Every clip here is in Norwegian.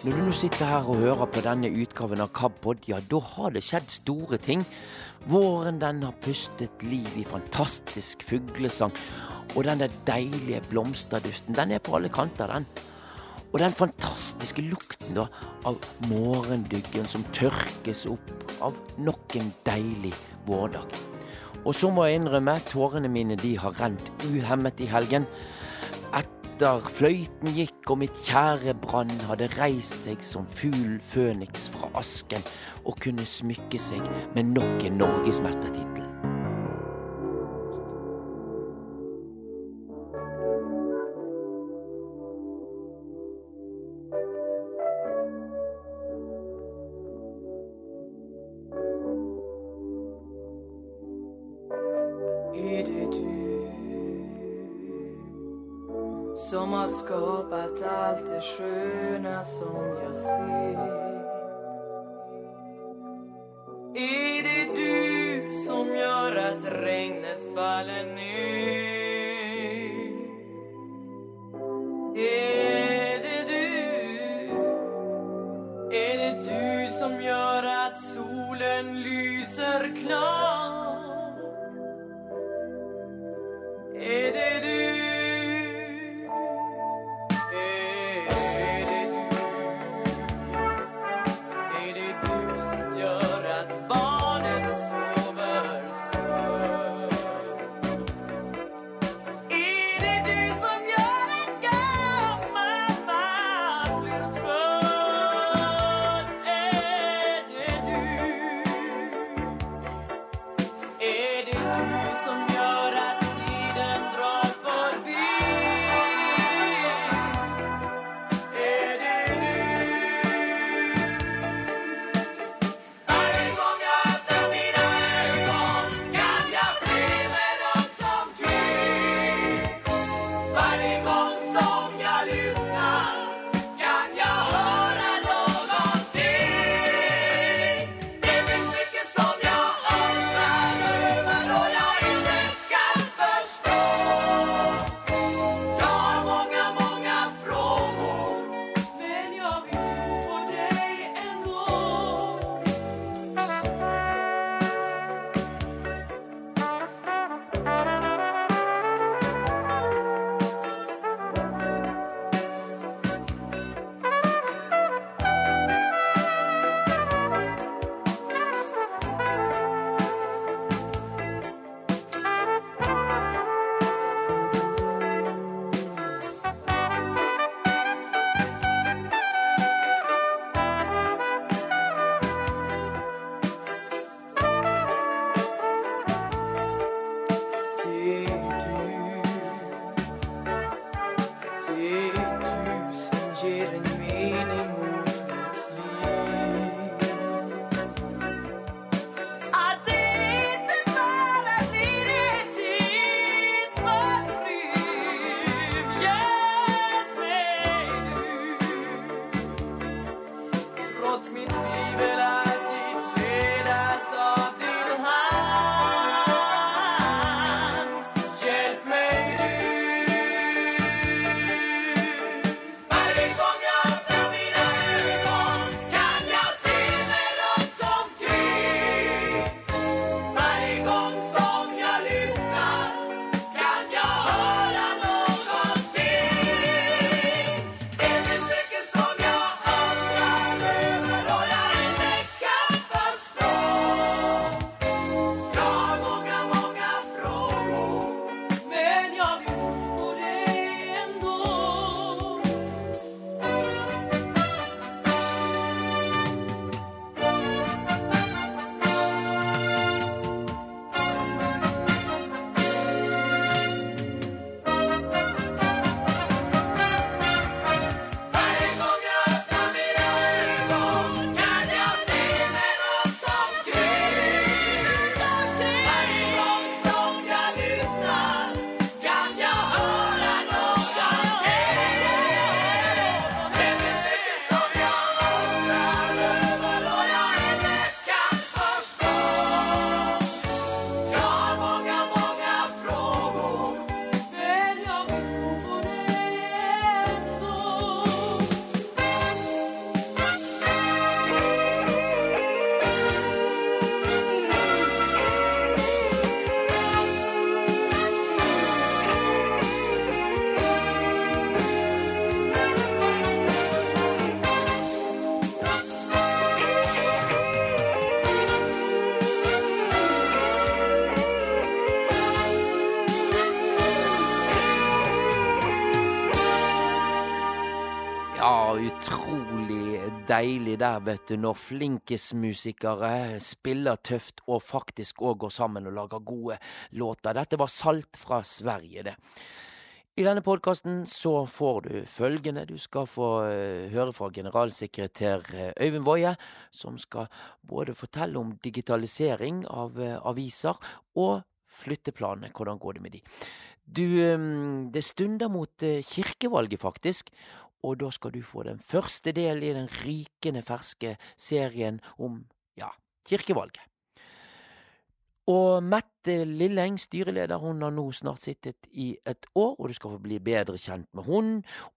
Når du nå sitter her og hører på denne utgaven av KABpod, ja, da har det skjedd store ting. Våren den har pustet liv i fantastisk fuglesang. Og den der deilige blomsterduften, den er på alle kanter, den. Og den fantastiske lukten da, av morgendyggen som tørkes opp av nok en deilig vårdag. Og så må jeg innrømme, tårene mine de har rent uhemmet i helgen etter fløyten gikk og mitt kjære Brann hadde reist seg som fugl føniks fra asken og kunne smykke seg med nok en norgesmestertittel. Allt det deilig der, vet du, når flinkismusikere spiller tøft og faktisk òg går sammen og lager gode låter. Dette var Salt fra Sverige, det. I denne podkasten så får du følgende. Du skal få eh, høre fra generalsekretær eh, Øyvind Woie, som skal både fortelle om digitalisering av eh, aviser og flytteplanene. Hvordan går det med de? Du, eh, det stunder mot kirkevalget, faktisk. Og da skal du få den første del i den rykende ferske serien om, ja, kirkevalget. Og Mette Lilleng, styreleder, hun har nå snart sittet i et år, og du skal få bli bedre kjent med hun.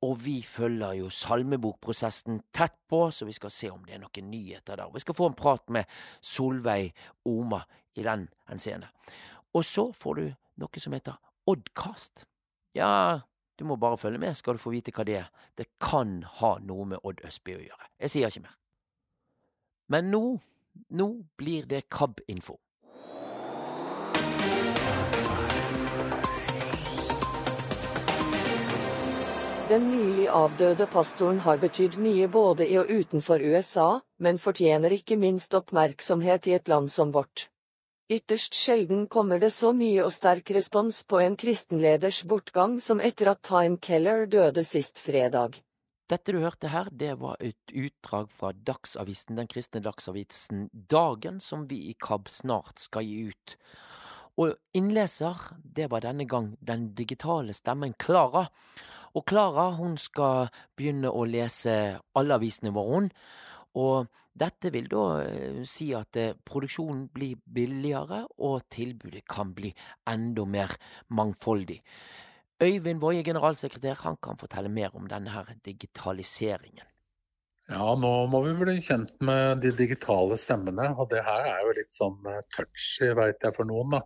Og vi følger jo salmebokprosessen tett på, så vi skal se om det er noen nyheter der. Vi skal få en prat med Solveig Oma i den henseende. Og så får du noe som heter Oddkast. Ja, du må bare følge med, skal du få vite hva det er. Det kan ha noe med Odd Østby å gjøre. Jeg sier ikke mer. Men nå, nå blir det KAB-info. Den nylig avdøde pastoren har betydd mye både i og utenfor USA, men fortjener ikke minst oppmerksomhet i et land som vårt. Ytterst sjelden kommer det så mye og sterk respons på en kristenleders bortgang som etter at Time Keller døde sist fredag. Dette du hørte her, det var et utdrag fra Dagsavisen, den kristne dagsavisen Dagen, som vi i KAB snart skal gi ut. Og innleser, det var denne gang den digitale stemmen Klara. Og Klara, hun skal begynne å lese alle avisene våre, hun. Og dette vil da eh, si at eh, produksjonen blir billigere, og tilbudet kan bli enda mer mangfoldig. Øyvind Woie, generalsekretær, han kan fortelle mer om denne her digitaliseringen. Ja, nå må vi bli kjent med de digitale stemmene, og det her er jo litt sånn eh, touchy, veit jeg for noen, da.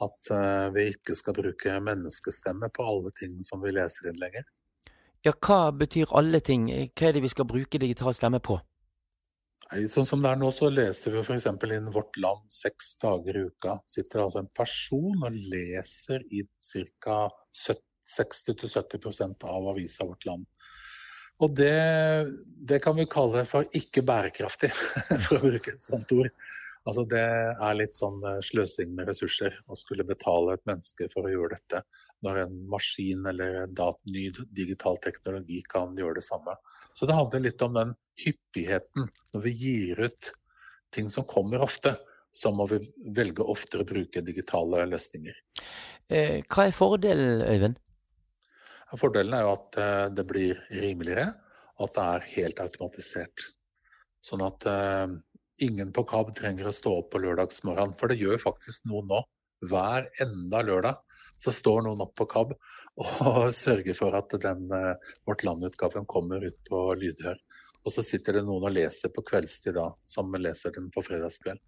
At vi ikke skal bruke menneskestemme på alle ting som vi leser inn lenger. Ja, hva betyr alle ting? Hva er det vi skal bruke digital stemme på? Sånn som det er nå, så leser vi f.eks. inn Vårt Land seks dager i uka. Sitter altså en person og leser i ca. 60-70% av avisa Vårt Land. Og det, det kan vi kalle for ikke bærekraftig, for å bruke et sånt ord. Altså Det er litt sånn eh, sløsing med ressurser å skulle betale et menneske for å gjøre dette, når en maskin eller en ny digital teknologi kan gjøre det samme. Så det handler litt om den hyppigheten. Når vi gir ut ting som kommer ofte, så må vi velge oftere å bruke digitale løsninger. Eh, hva er fordelen, Øyvind? Fordelen er jo at eh, det blir rimeligere, og at det er helt automatisert. Sånn at ingen på KAB trenger å stå opp på lørdagsmorgen, for det gjør faktisk noen nå. Hver enda lørdag så står noen opp på KAB og sørger for at den eh, Vårt Land-utgaven kommer ut på lydhør. Og så sitter det noen og leser på kveldstid da, som leser den på fredagskveld.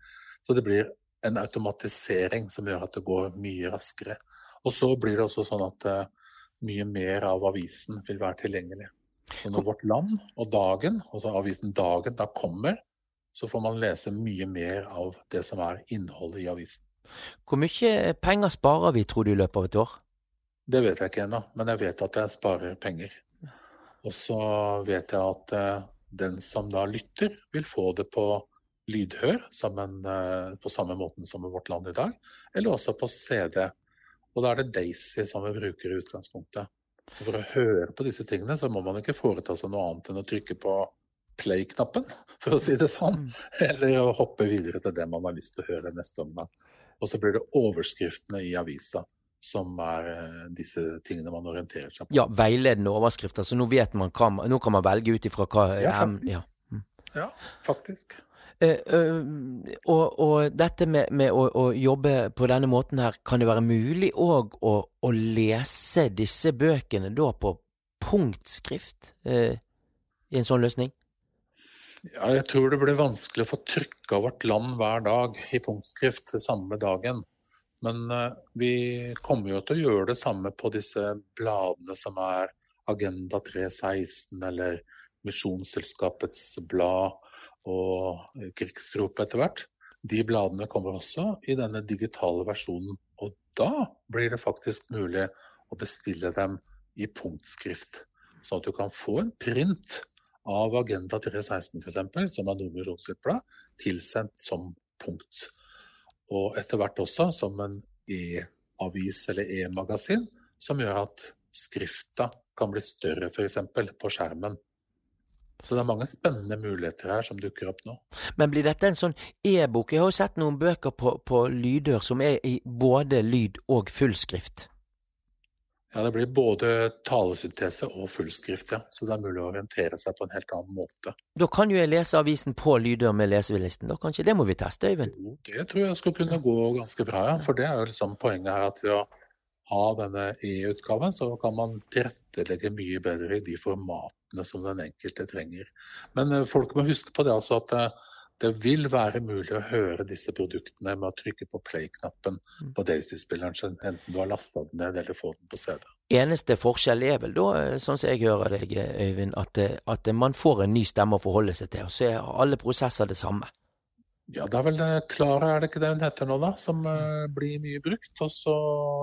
Så det blir en automatisering som gjør at det går mye raskere. Og så blir det også sånn at eh, mye mer av avisen vil være tilgjengelig. Så når Vårt Land og Dagen, altså avisen Dagen, da kommer, så får man lese mye mer av det som er innholdet i avisen. Hvor mye penger sparer vi, tror du, i løpet av et år? Det vet jeg ikke ennå, men jeg vet at jeg sparer penger. Og så vet jeg at eh, den som da lytter, vil få det på lydhør, sammen, eh, på samme måten som i Vårt Land i dag, eller også på CD. Og da er det Daisy som vi bruker i utgangspunktet. Så for å høre på disse tingene, så må man ikke foreta seg noe annet enn å trykke på play-knappen, for å si det sånn. Eller å hoppe videre til det man har lyst til å høre neste omgang. Og så blir det overskriftene i avisa som er eh, disse tingene man orienterer seg på. Ja, veiledende overskrifter, så nå vet man hva Nå kan man velge ut ifra hva Ja, em, faktisk. ja. Ja, faktisk. Uh, uh, og, og dette med, med å, å jobbe på denne måten her, kan det være mulig òg å, å lese disse bøkene da på punktskrift uh, i en sånn løsning? Ja, jeg tror det blir vanskelig å få trykka Vårt Land hver dag i punktskrift samme dagen. Men eh, vi kommer jo til å gjøre det samme på disse bladene som er Agenda 316 eller Misjonsselskapets blad og Krigsrop etter hvert. De bladene kommer også i denne digitale versjonen. Og da blir det faktisk mulig å bestille dem i punktskrift. Sånn at du kan få en print av Agenda 316 f.eks., som er Nordmisjons sitt blad, tilsendt som punkt. Og etter hvert også som en e-avis eller e-magasin, som gjør at skrifta kan bli større f.eks. på skjermen. Så det er mange spennende muligheter her som dukker opp nå. Men blir dette en sånn e-bok? Jeg har jo sett noen bøker på, på lyder som er i både lyd og fullskrift. Ja, det blir både talesyntese og fullskrift, ja. Så det er mulig å orientere seg på en helt annen måte. Da kan jo jeg lese avisen på lyder med leselisten, da kanskje? Det må vi teste, Øyvind? Jo, Det tror jeg skulle kunne gå ganske bra, ja. For det er jo liksom poenget her at ved å ha denne e-utgaven, så kan man tilrettelegge mye bedre i de formatene som den enkelte trenger. Men eh, folk må huske på det altså at eh, det vil være mulig å høre disse produktene med å trykke på play-knappen på Daisy-spilleren, enten du har lasta den ned eller får den på CD. Eneste forskjell er vel da, eh, sånn som jeg hører deg, Øyvind, at, eh, at man får en ny stemme å forholde seg til, og så er alle prosesser det samme. Ja, det er vel Klara, er det ikke det hun heter nå, da, som eh, blir mye brukt. Og så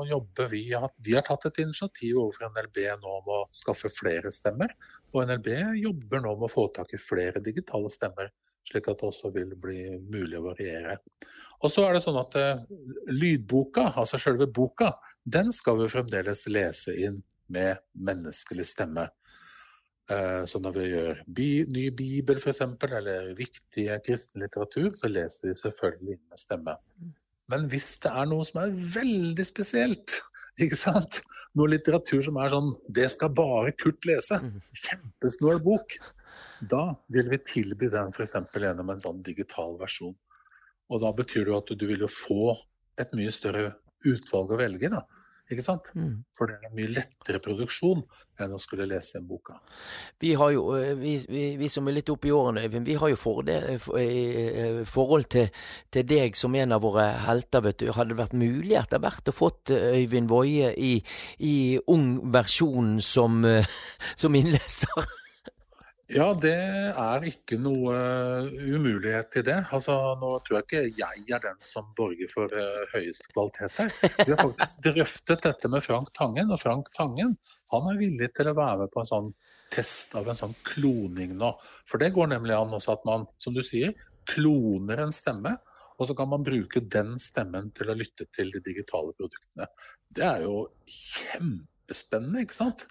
jobber vi Vi har tatt et initiativ overfor NLB nå om å skaffe flere stemmer. Og NLB jobber nå med å få tak i flere digitale stemmer, slik at det også vil bli mulig å variere. Og så er det sånn at eh, lydboka, altså selve boka, den skal vi fremdeles lese inn med menneskelig stemme. Eh, Så når vi gjør ny bibel f.eks., eller viktige kristen litteratur, så leser vi selvfølgelig inn med stemme. Men hvis det er noe som er veldig spesielt, ikke sant? noe litteratur som er sånn Det skal bare Kurt lese. Kjempesnål bok. Da vil vi tilby den f.eks. gjennom en sånn digital versjon. Og da betyr det jo at du vil jo få et mye større utvalg å velge da. Ikke sant? Mm. For det er en mye lettere produksjon enn å skulle lese en boka. Vi har jo, eh, vi, vi, vi som er litt oppe i årene, Øyvind, vi har jo fordel, for, eh, forhold til, til deg som en av våre helter, vet du. Hadde det vært mulig etter hvert å fått eh, Øyvind Woie i, i ung versjon som, eh, som innleser? Ja, det er ikke noe umulighet i det. Altså, nå tror jeg ikke jeg er den som borger for eh, høyeste kvalitet her. Vi har faktisk drøftet dette med Frank Tangen, og Frank Tangen han er villig til å være med på en sånn test av en sånn kloning nå. For det går nemlig an også at man, som du sier, kloner en stemme, og så kan man bruke den stemmen til å lytte til de digitale produktene. Det er jo kjempespennende, ikke sant?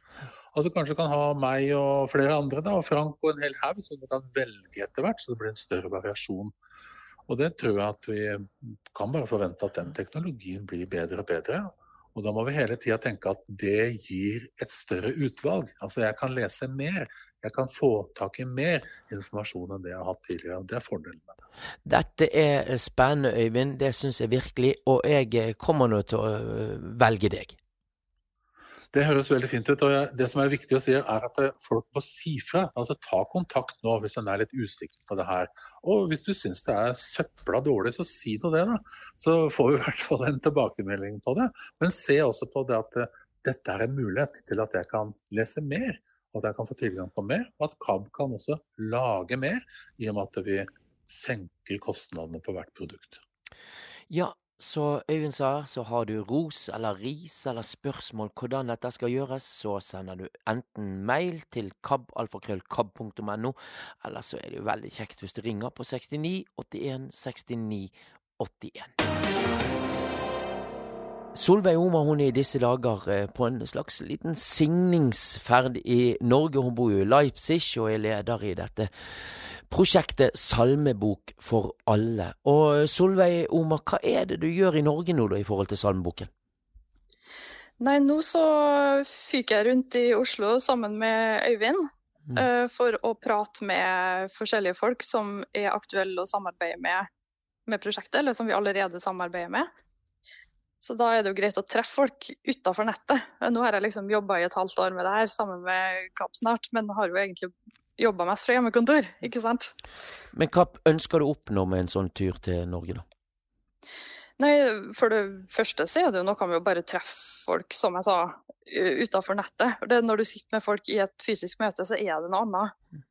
At du kanskje kan ha meg og flere andre, da, og Frank og en hel haug, som du kan velge etter hvert, så det blir en større variasjon. Og det tror jeg at vi kan bare forvente at den teknologien blir bedre og bedre. Og da må vi hele tida tenke at det gir et større utvalg. Altså jeg kan lese mer. Jeg kan få tak i mer informasjon enn det jeg har hatt tidligere. Det er fordelen med det. Dette er spennende, Øyvind. Det syns jeg virkelig, og jeg kommer nå til å velge deg. Det høres veldig fint ut. og Det som er viktig å si, er at eh, folk må si fra. Altså Ta kontakt nå hvis en er litt usikker på det her. Og hvis du syns det er søpla dårlig, så si nå det, da. Så får vi i hvert fall en tilbakemelding på det. Men se også på det at eh, dette er en mulighet til at jeg kan lese mer. At jeg kan få tilgang på mer, og at KAB kan også lage mer, i og med at vi senker kostnadene på hvert produkt. Ja, så Øyvind sa, så har du ros eller ris eller spørsmål hvordan dette skal gjøres, så sender du enten mail til kabalfakrøllkab.no, eller så er det jo veldig kjekt hvis du ringer på 69 81 69 81. Solveig Oma hun er i disse dager eh, på en slags liten signingsferd i Norge. Hun bor jo i Leipzig og er leder i dette prosjektet Salmebok for alle. Og eh, Solveig Oma, hva er det du gjør i Norge nå da i forhold til salmeboken? Nei, nå så fyker jeg rundt i Oslo sammen med Øyvind Mm. eh, for å prate med forskjellige folk som er aktuelle å samarbeide med med prosjektet, eller som vi allerede samarbeider med. Så da er det jo greit å treffe folk utafor nettet. Nå har jeg liksom jobba i et halvt år med det her sammen med Kapp snart, men har jo egentlig jobba mest fra hjemmekontor, ikke sant? Men hva ønsker du å oppnå med en sånn tur til Norge, da? Nei, for det første så er det jo noe med å bare treffe folk, som jeg sa, utafor nettet. Det, når du sitter med folk i et fysisk møte, så er det noe annet.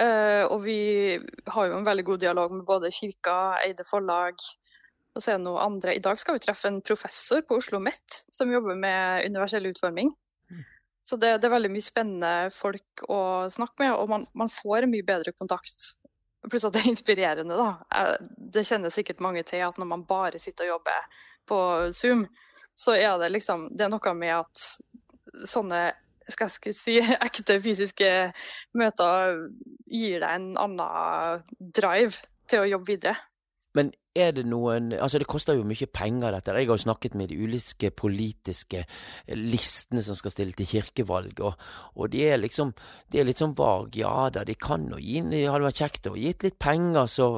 Eh, og vi har jo en veldig god dialog med både kirka, Eide forlag og så er det noe andre. I dag skal vi treffe en professor på Oslo OsloMet som jobber med universell utforming. Så det, det er veldig mye spennende folk å snakke med, og man, man får mye bedre kontakt. Pluss at det er inspirerende, da. Det kjenner sikkert mange til at når man bare sitter og jobber på Zoom, så er det liksom Det er noe med at sånne skal jeg skulle si, ekte fysiske møter gir deg en annen drive til å jobbe videre. Men er det noen Altså, det koster jo mye penger, dette. Jeg har jo snakket med de ulike politiske listene som skal stille til kirkevalg, og, og de er liksom De er litt sånn vag. Ja da, de kan jo gi Det hadde vært kjekt å gitt litt penger, så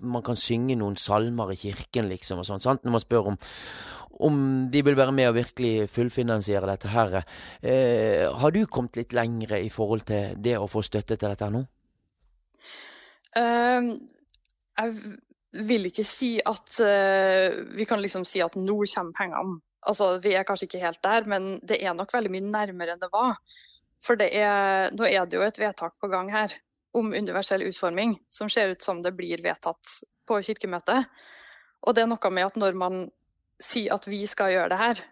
man kan synge noen salmer i kirken, liksom, og sånn, sant? Når man spør om om de vil være med og virkelig fullfinansiere dette her. Eh, har du kommet litt lengre i forhold til det å få støtte til dette nå? Uh, jeg vil ikke si at uh, vi kan liksom si at nå kommer pengene. Altså, vi er kanskje ikke helt der, men det er nok veldig mye nærmere enn det var. For det er, nå er det jo et vedtak på gang her om universell utforming, som ser ut som det blir vedtatt på kirkemøtet. Og det er noe med at når man sier at vi skal gjøre det her,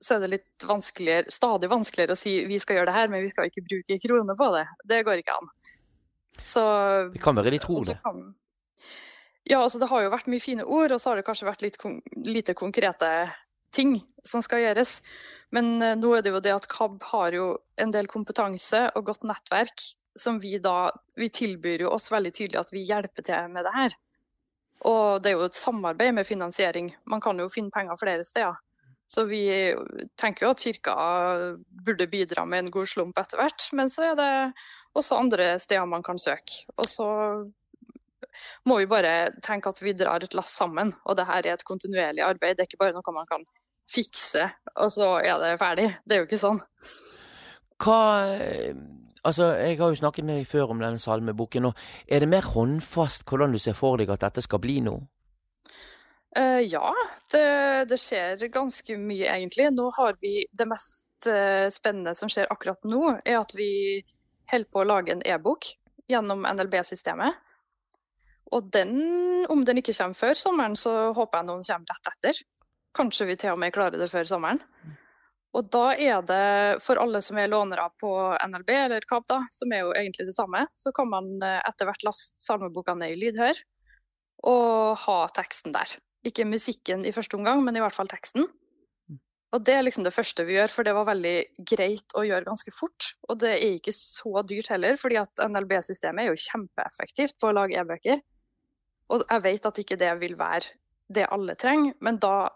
så er det litt vanskeligere, stadig vanskeligere å si vi skal gjøre det her, men vi skal ikke bruke kroner på det. Det går ikke an. Så Det kan være litt tror og så det. kan- Ja, altså det har jo vært mye fine ord, og så har det kanskje vært litt kon lite konkrete ting som skal gjøres. Men eh, nå er det jo det at KAB har jo en del kompetanse og godt nettverk som vi da Vi tilbyr jo oss veldig tydelig at vi hjelper til med det her. Og det er jo et samarbeid med finansiering. Man kan jo finne penger flere steder. Så vi tenker jo at kirka burde bidra med en god slump etter hvert. Men så er det også andre steder man kan søke. Og så må vi bare tenke at vi drar et lass sammen. Og det her er et kontinuerlig arbeid. Det er ikke bare noe man kan fikse, og så er det ferdig. Det er jo ikke sånn. Hva Altså, jeg har jo snakket med deg før om denne salmeboken, og er det mer håndfast hvordan du ser for deg at dette skal bli nå? Uh, ja, det, det skjer ganske mye, egentlig. Nå har vi Det mest uh, spennende som skjer akkurat nå, er at vi holder på å lage en e-bok gjennom NLB-systemet. Og den, om den ikke kommer før sommeren, så håper jeg noen kommer rett etter. Kanskje vi til og med klarer det før sommeren. Og da er det for alle som er lånere på NLB eller KAB, da, som er jo egentlig det samme, så kan man eh, etter hvert laste salmeboka ned i lydhør og ha teksten der. Ikke musikken i første omgang, men i hvert fall teksten. Og det er liksom det første vi gjør, for det var veldig greit å gjøre ganske fort. Og det er ikke så dyrt heller, fordi at NLB-systemet er jo kjempeeffektivt på å lage e-bøker. Og jeg vet at ikke det vil være det alle trenger, men da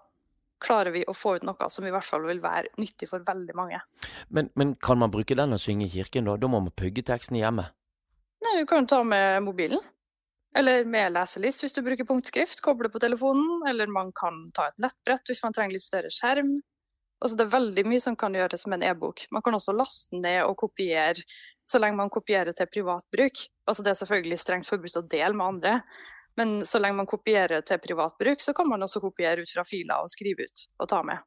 klarer vi å få ut noe som i hvert fall vil være nyttig for veldig mange. Men, men kan man bruke den å synge i kirken, da? Da må man pugge teksten hjemme. Nei, du kan ta med mobilen. Eller med leselist hvis du bruker punktskrift. Koble på telefonen. Eller man kan ta et nettbrett hvis man trenger litt større skjerm. Altså, det er veldig mye som kan gjøres med en e-bok. Man kan også laste ned og kopiere så lenge man kopierer til privat bruk. Altså, det er selvfølgelig strengt forbudt å dele med andre. Men så lenge man kopierer til privat bruk, så kan man også kopiere ut fra filer og skrive ut og ta med.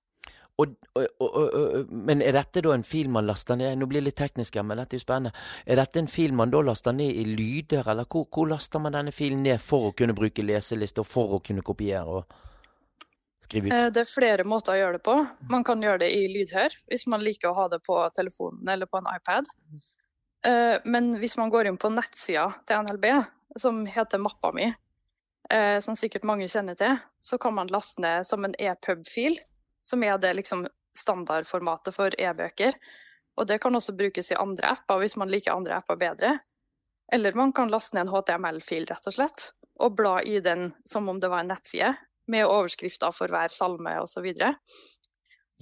Og, og, og, men er dette da en fil man laster ned? Nå blir det litt teknisk her, men dette er jo spennende. Er dette en fil man da laster ned i lyder, eller hvor, hvor laster man denne filen ned for å kunne bruke leseliste, og for å kunne kopiere og skrive ut? Eh, Det er flere måter å gjøre det på. Man kan gjøre det i lydhør, hvis man liker å ha det på telefonen eller på en iPad. Eh, Men hvis man går inn på nettsida til NLB, som heter Mappa mi, eh, som sikkert mange kjenner til, så kan man laste ned som en EPUB-fil, som er det liksom standardformatet for e-bøker. Og det kan også brukes i andre apper hvis man liker andre apper bedre. Eller man kan laste ned en HTML-fil, rett og slett, og bla i den som om det var en nettside, med overskrifter for hver salme osv. Så, videre.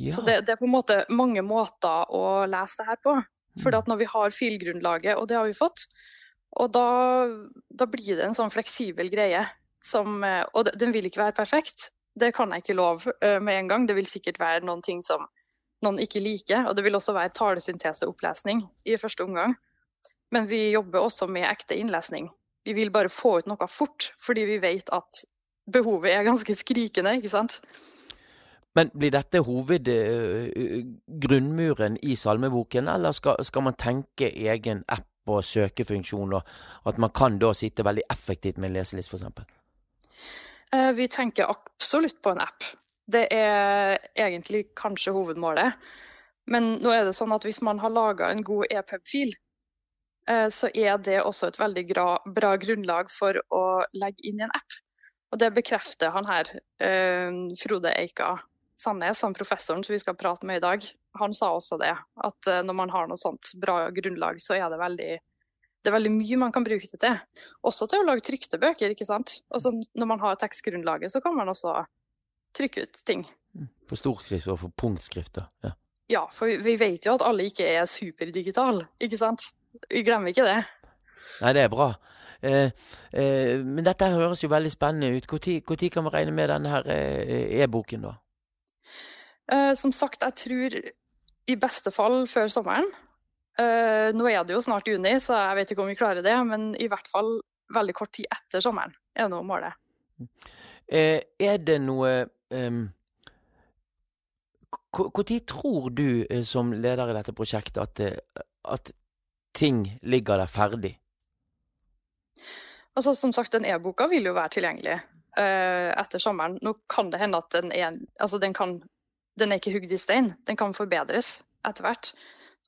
Ja. så det, det er på en måte mange måter å lese det her på. For at når vi har filgrunnlaget, og det har vi fått, og da, da blir det en sånn fleksibel greie som eh, Og den vil ikke være perfekt, det kan jeg ikke love eh, med en gang. Det vil sikkert være noen ting som noen ikke liker, og det vil også være talesynteseopplesning i første omgang. Men vi jobber også med ekte innlesning. Vi vil bare få ut noe fort, fordi vi vet at behovet er ganske skrikende, ikke sant? Men blir dette hovedgrunnmuren i salmeboken, eller skal, skal man tenke egen app og søkefunksjon, og at man kan da sitte veldig effektivt med en leselist, f.eks.? Eh, Vi tenker absolutt på en app. Det er egentlig kanskje hovedmålet. Men nå er det sånn at hvis man har laga en god EPUB-fil, eh, så er det også et veldig bra, grunnlag for å legge inn i en app. Og det bekrefter han her, eh, Frode Eika Sandnes, han professoren som vi skal prate med i dag. Han sa også det, at når man har noe sånt bra grunnlag, så er det veldig det er veldig mye man kan bruke det til. Også til å lage trykte bøker. ikke sant? Altså, når man har tekstgrunnlaget, så kan man også trykke ut ting. For storskrift og for punktskrifter. Ja. ja, for vi vet jo at alle ikke er superdigitale, ikke sant? Vi glemmer ikke det. Nei, det er bra. Eh, eh, men dette høres jo veldig spennende ut. Når kan vi regne med denne her eh, e-boken, da? Eh, som sagt, jeg tror i beste fall før sommeren. Uh, nå er det jo snart juni, så jeg vet ikke om vi klarer det, men i hvert fall veldig kort tid etter sommeren er nå målet. Uh, er det noe um, Når tror du uh, som leder i dette prosjektet at, at ting ligger der ferdig? Altså, som sagt, den e-boka vil jo være tilgjengelig etter sommeren. Nå kan det hende at den er Altså, den kan Den er ikke hugd i stein. Den kan forbedres etter hvert.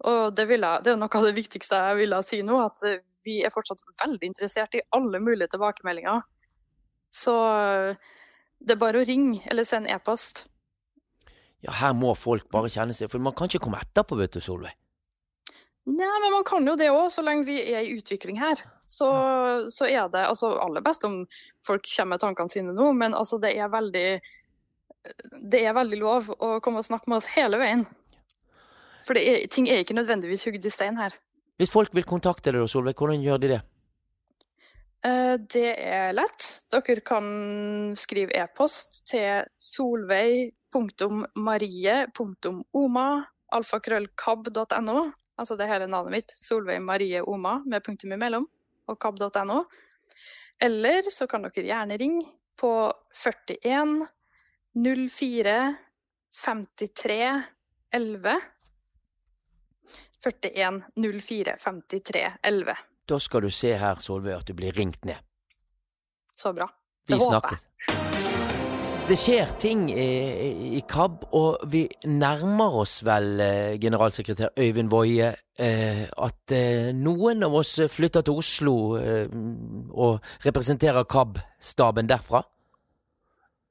Og det, jeg, det, er noe av det viktigste jeg ville si nå, at vi er fortsatt veldig interessert i alle mulige tilbakemeldinger. Så det er bare å ringe eller sende e-post. Ja, her må folk bare kjenne seg For man kan ikke komme etterpå, vet du, Solveig. Nei, men man kan jo det òg, så lenge vi er i utvikling her. Så, så, er det altså aller best om folk kommer med tankene sine nå, men altså det er veldig Det er veldig lov å komme og snakke med oss hele veien. For er, ting er ikke nødvendigvis hugd i stein her. Hvis folk vil kontakte deg, Solveig, hvordan gjør de det? Uh, det er lett. Dere kan skrive e-post til solveig.marie.oma alfakrøllkab.no. Altså det hele navnet mitt. Solveig Marie Oma med punktum imellom. Og kab.no. Eller så kan dere gjerne ringe på 41 04 53 11 41 04 53 11. Da skal du se her, Solveig, at du blir ringt ned. Så bra. Det vi håper jeg. Det skjer ting i, i, KAB, og vi nærmer oss vel, eh, generalsekretær Øyvind Woie, eh, at eh, noen av oss flytter til Oslo og representerer KAB-staben derfra?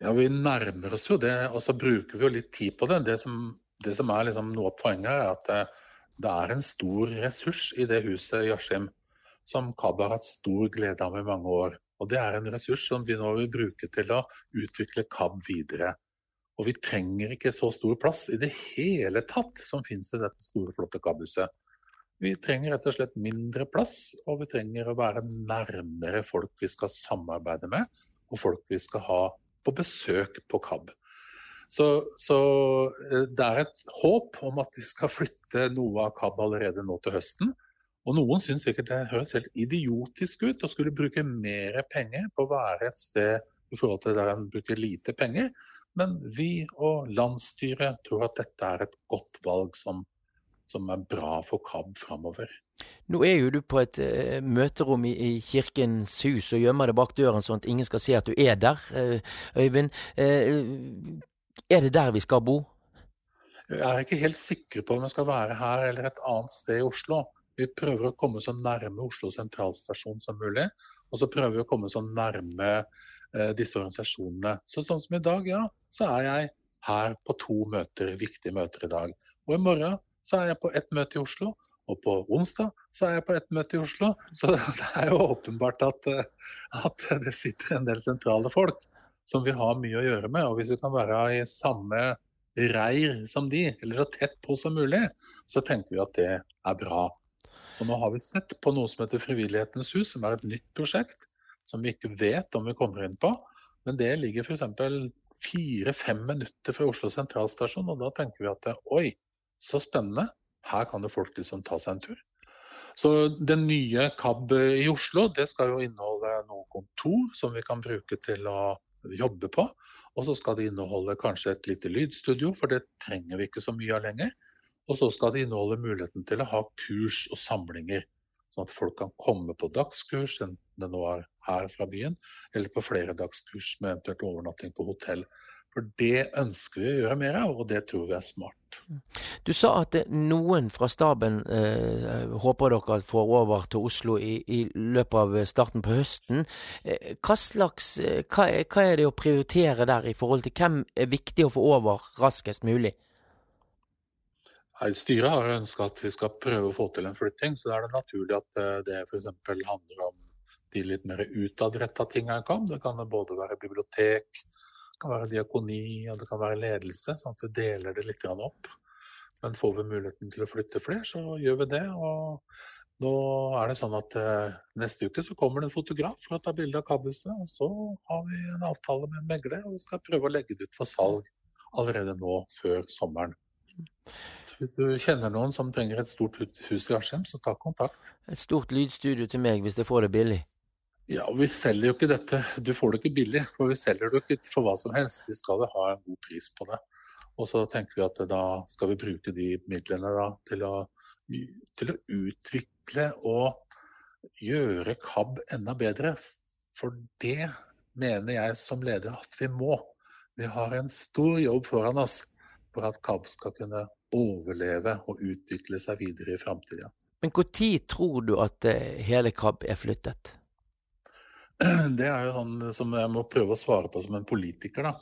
Ja, vi nærmer oss jo det, og så bruker vi jo litt tid på det. Det som, det som er liksom noe av poenget, er at det er en stor ressurs i det huset i Askim som KAB har hatt stor glede av i mange år. Og Det er en ressurs som vi nå vil bruke til å utvikle KAB videre. Og vi trenger ikke så stor plass i det hele tatt som finnes i dette store, flotte KAB-huset. Vi trenger rett og slett mindre plass, og vi trenger å være nærmere folk vi skal samarbeide med, og folk vi skal ha på besøk på KAB. Så, så, eh, det er et håp om at vi skal flytte noe av KAB allerede nå til høsten. Og noen syns sikkert det høres helt idiotisk ut å skulle bruke mer penger på å være et sted i forhold til der en bruker lite penger. Men vi og landsstyret tror at dette er et godt valg som, som er bra for KAB framover. Nå er jo du på et uh, møterom i, i, Kirkens hus og gjemmer deg bak døren sånn at ingen skal se at du er der, uh, Øyvind. Er det der vi skal bo? Jeg er ikke helt sikker på om vi skal være her eller et annet sted i Oslo. Vi prøver å komme så nærme Oslo sentralstasjon som mulig. Og så prøver vi å komme så nærme eh, disse organisasjonene. Så sånn som i dag, ja, så er jeg her på to møter, viktige møter i dag. Og i morgen så er jeg på ett møte i Oslo. Og på onsdag så er jeg på ett møte i Oslo. Så det er jo åpenbart at, eh, at det sitter en del sentrale folk som vi har mye å gjøre med. Og hvis vi kan være i samme reir som de, eller så tett på som mulig, så tenker vi at det er bra. Og nå har vi sett på noe som heter Frivillighetens hus, som er et nytt prosjekt som vi ikke vet om vi kommer inn på. Men det ligger f.eks. fire-fem minutter fra Oslo sentralstasjon, og da tenker vi at oi, så spennende. Her kan det folk liksom ta seg en tur. Så den nye KAB i Oslo det skal jo inneholde noe kontor som vi kan bruke til å jobbe på. Og så skal det inneholde kanskje et lite lydstudio, for det trenger vi ikke så mye av lenger. Og så skal det inneholde muligheten til å ha kurs og samlinger, sånn at folk kan komme på dagskurs, enten det nå er her fra byen, eller på flere dagskurs med eventuelt overnatting på hotell. For det ønsker vi å gjøre mer av, og det tror vi er smart. Du sa at noen fra staben eh, håper dere får over til Oslo i, i løpet av starten på høsten. Eh, hva, slags, eh, hva, hva er det å prioritere der i forhold til hvem er viktig å få over raskest mulig? Styret har ønska at vi skal prøve å få til en flytting, så da er det naturlig at eh, det f.eks. handler om de litt mer utadretta tinga jeg kan. Det kan både være bibliotek, det kan være diakoni og det kan være ledelse, sånn at vi deler det litt opp. Men får vi muligheten til å flytte flere, så gjør vi det. Og nå er det sånn at eh, neste uke så kommer det en fotograf for å ta bilde av KAB-huset. Og så har vi en avtale med en megler, og skal prøve å legge det ut for salg allerede nå før sommeren. Hvis du kjenner noen som trenger et stort hus i Askim, så ta kontakt. Et stort lydstudio til meg hvis jeg får det billig. Ja, og Vi selger jo ikke dette, du får det ikke billig, for vi selger det ikke for hva som helst. Vi skal ha en god pris på det. Og så tenker vi at da skal vi bruke de midlene da, til, å, til å utvikle og gjøre KAB enda bedre. For det mener jeg som leder at vi må. Vi har en stor jobb foran oss for at KAB skal kunne overleve og utvikle seg videre i framtida. Men når tror du at eh, hele KAB er flyttet? Det er jo sånn som jeg må prøve å svare på som en politiker, da.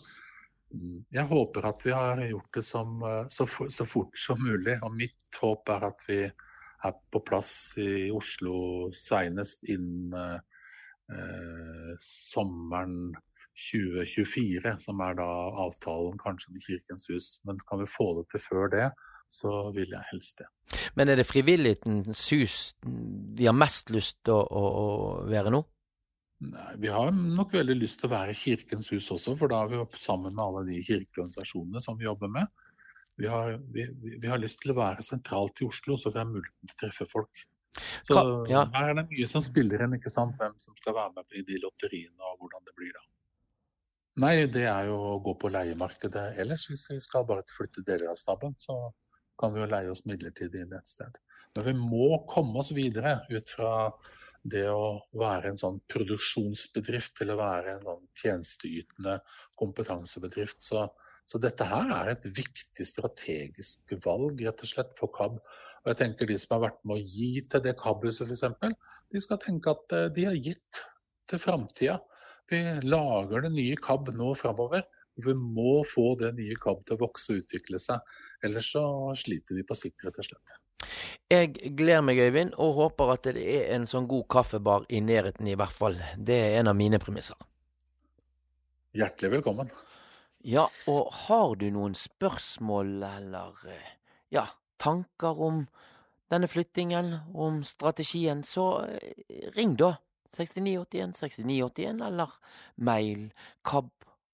Jeg håper at vi har gjort det som, så, så, så, fort som mulig. Og mitt håp er at vi er på plass i Oslo seinest innen eh, sommeren 2024, som er da avtalen kanskje med Kirkens hus. Men kan vi få det til før det, så vil jeg helst det. Men er det Frivillighetens hus vi har mest lyst til å, å, å være nå? Nei, Vi har nok veldig lyst til å være Kirkens hus også, for da er vi opp sammen med alle de kirkeorganisasjonene som vi jobber med. Vi har, vi, vi har, lyst til å være sentralt i Oslo, så vi har muligheten til å treffe folk. Så ja. her er det mye som spiller inn, ikke sant? hvem som skal være med i de lotteriene og hvordan det blir da. Nei, det er jo å gå på leiemarkedet ellers. Hvis vi skal bare flytte deler av staben, så kan vi jo leie oss midlertidig inn et sted. Men vi må komme oss videre ut fra det å være en sånn produksjonsbedrift til å være en sånn tjenesteytende kompetansebedrift. Så, så, dette her er et viktig strategisk valg rett og slett for KAB. Og jeg tenker De som har vært med å gi til det KAB-huset f.eks., de skal tenke at eh, de har gitt til framtida. Vi lager det nye KAB nå framover. Vi må få det nye KAB til å vokse og utvikle seg. Ellers så sliter vi på sikt, rett og slett. Jeg gleder meg, Øyvind, og håper at det er en sånn god kaffebar i nærheten, i hvert fall. Det er en av mine premisser. Hjertelig velkommen. Ja, og har du noen spørsmål eller ja, tanker om denne flyttingen, om strategien, så eh, ring da. 6981 6981, eller mail kab,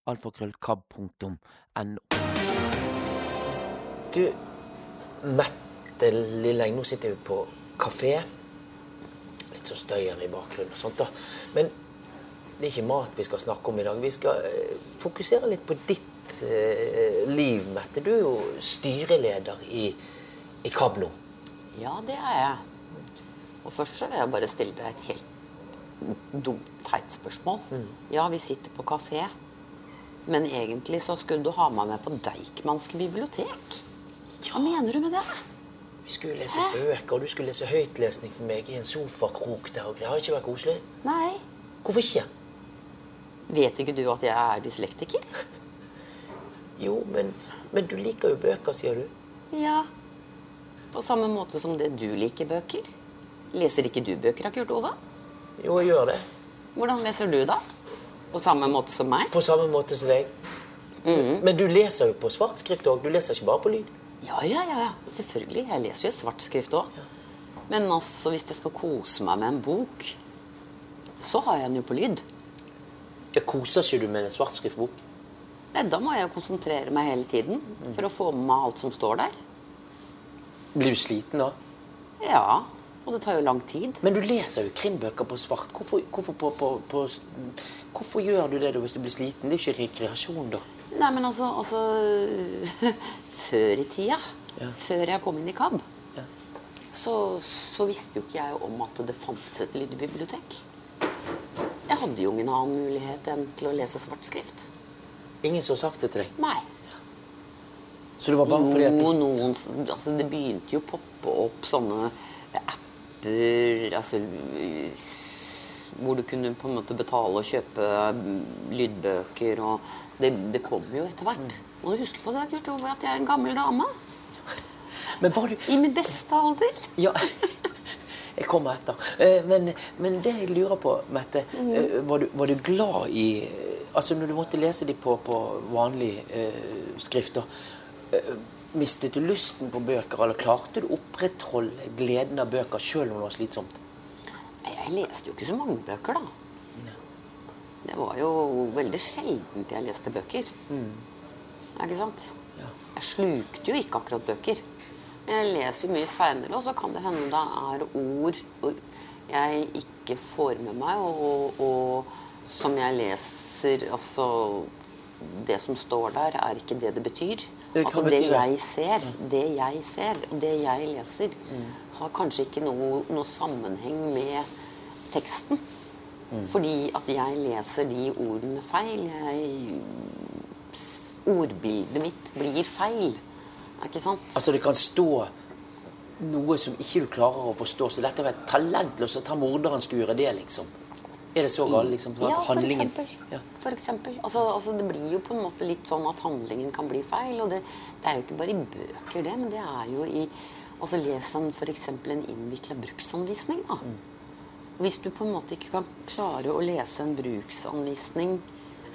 alfakrøllkab.no. Du, Mette Mette Lilleng, nå sitter vi på kafé. Litt så støyer i bakgrunnen og sånt, da. Men det er ikke mat vi skal snakke om i dag. Vi skal eh, fokusere litt på ditt eh, liv, Mette. Du er jo styreleder i, i KAB nå. Ja, det er jeg. Og først så vil jeg bare stille deg et helt dumt, teit spørsmål. Mm. Ja, vi sitter på kafé. Men egentlig så skulle du ha meg med på Deichmanske bibliotek. Hva mener du med det? Vi skulle lese bøker, og du skulle lese høytlesning for meg i en sofakrok der og greier. Har ikke vært koselig? Nei. Hvorfor ikke? Vet ikke du at jeg er dyslektiker? jo, men, men, du liker jo bøker, sier du. Ja. På samme måte som det du liker bøker. Leser ikke du bøker av Kurt Ova? Jo, jeg gjør det. Hvordan leser du, da? På samme måte som meg? På samme måte som deg. Mm. Men du leser jo på svartskrift òg. Du leser ikke bare på lyd. Ja, ja, ja. Selvfølgelig. Jeg leser jo svart skrift òg. Men altså, hvis jeg skal kose meg med en bok, så har jeg den jo på lyd. Jeg koser ikke du med en svartskriftbok? Nei, Da må jeg jo konsentrere meg hele tiden for å få med meg alt som står der. Blir du sliten da? Ja. Og det tar jo lang tid. Men du leser jo krimbøker på svart. Hvorfor, hvorfor, på, på, på, hvorfor gjør du det da hvis du blir sliten? Det er jo ikke rekreasjon, da. Nei, men altså, altså Før i tida, ja. før jeg kom inn i KAB, ja. så, så, visste jo ikke jeg om at det fantes et lydbibliotek. Jeg hadde jo ingen annen mulighet enn til å lese svart skrift. Ingen som har sagt det til deg? Nei. Så det var bare fordi at det, noen Altså, det begynte jo å poppe opp sånne apper Altså hvor du kunne på en måte betale og kjøpe lydbøker og Det, det kommer jo etter hvert. Må du huske på det, Kurt Ove, at jeg er en gammel dame. Men var du I min beste alder. Ja. Jeg kommer etter. Eh, Men, men det jeg lurer på, Mette eh, var, du, var du glad i Altså når du måtte lese de på, på vanlig eh, skrift, eh, Mistet du lysten på bøker, eller klarte du å opprettholde gleden av bøker sjøl om det var slitsomt? Jeg leste jo ikke så mange bøker, da. Det var jo veldig sjeldent jeg leste bøker. Ikke sant? Ja. Jeg slukte jo ikke akkurat bøker. Men jeg leser jo mye seinere, og så kan det hende det er ord jeg ikke får med meg, og, og som jeg leser Altså Det som står der, er ikke det det betyr. Det Altså det jeg ser, det jeg ser, og det jeg leser, har kanskje ikke noe, noe sammenheng med teksten. Fordi at jeg leser de ordene feil. Jeg, ordbildet mitt blir feil. Ikke sant? Altså det kan stå noe som ikke du klarer å forstå, så dette var et talent, og så tar morderen skulle gjøre det, liksom. Er det så galt, liksom? At Ja, for handlingen eksempel. Ja. For eksempel. Altså, altså, det blir jo på en måte litt sånn at handlingen kan bli feil. Og det, det er jo ikke bare i bøker, det, men det er jo i Altså Les en f.eks. en innvikla bruksanvisning, da. Hvis du på en måte ikke kan klare å lese en bruksanvisning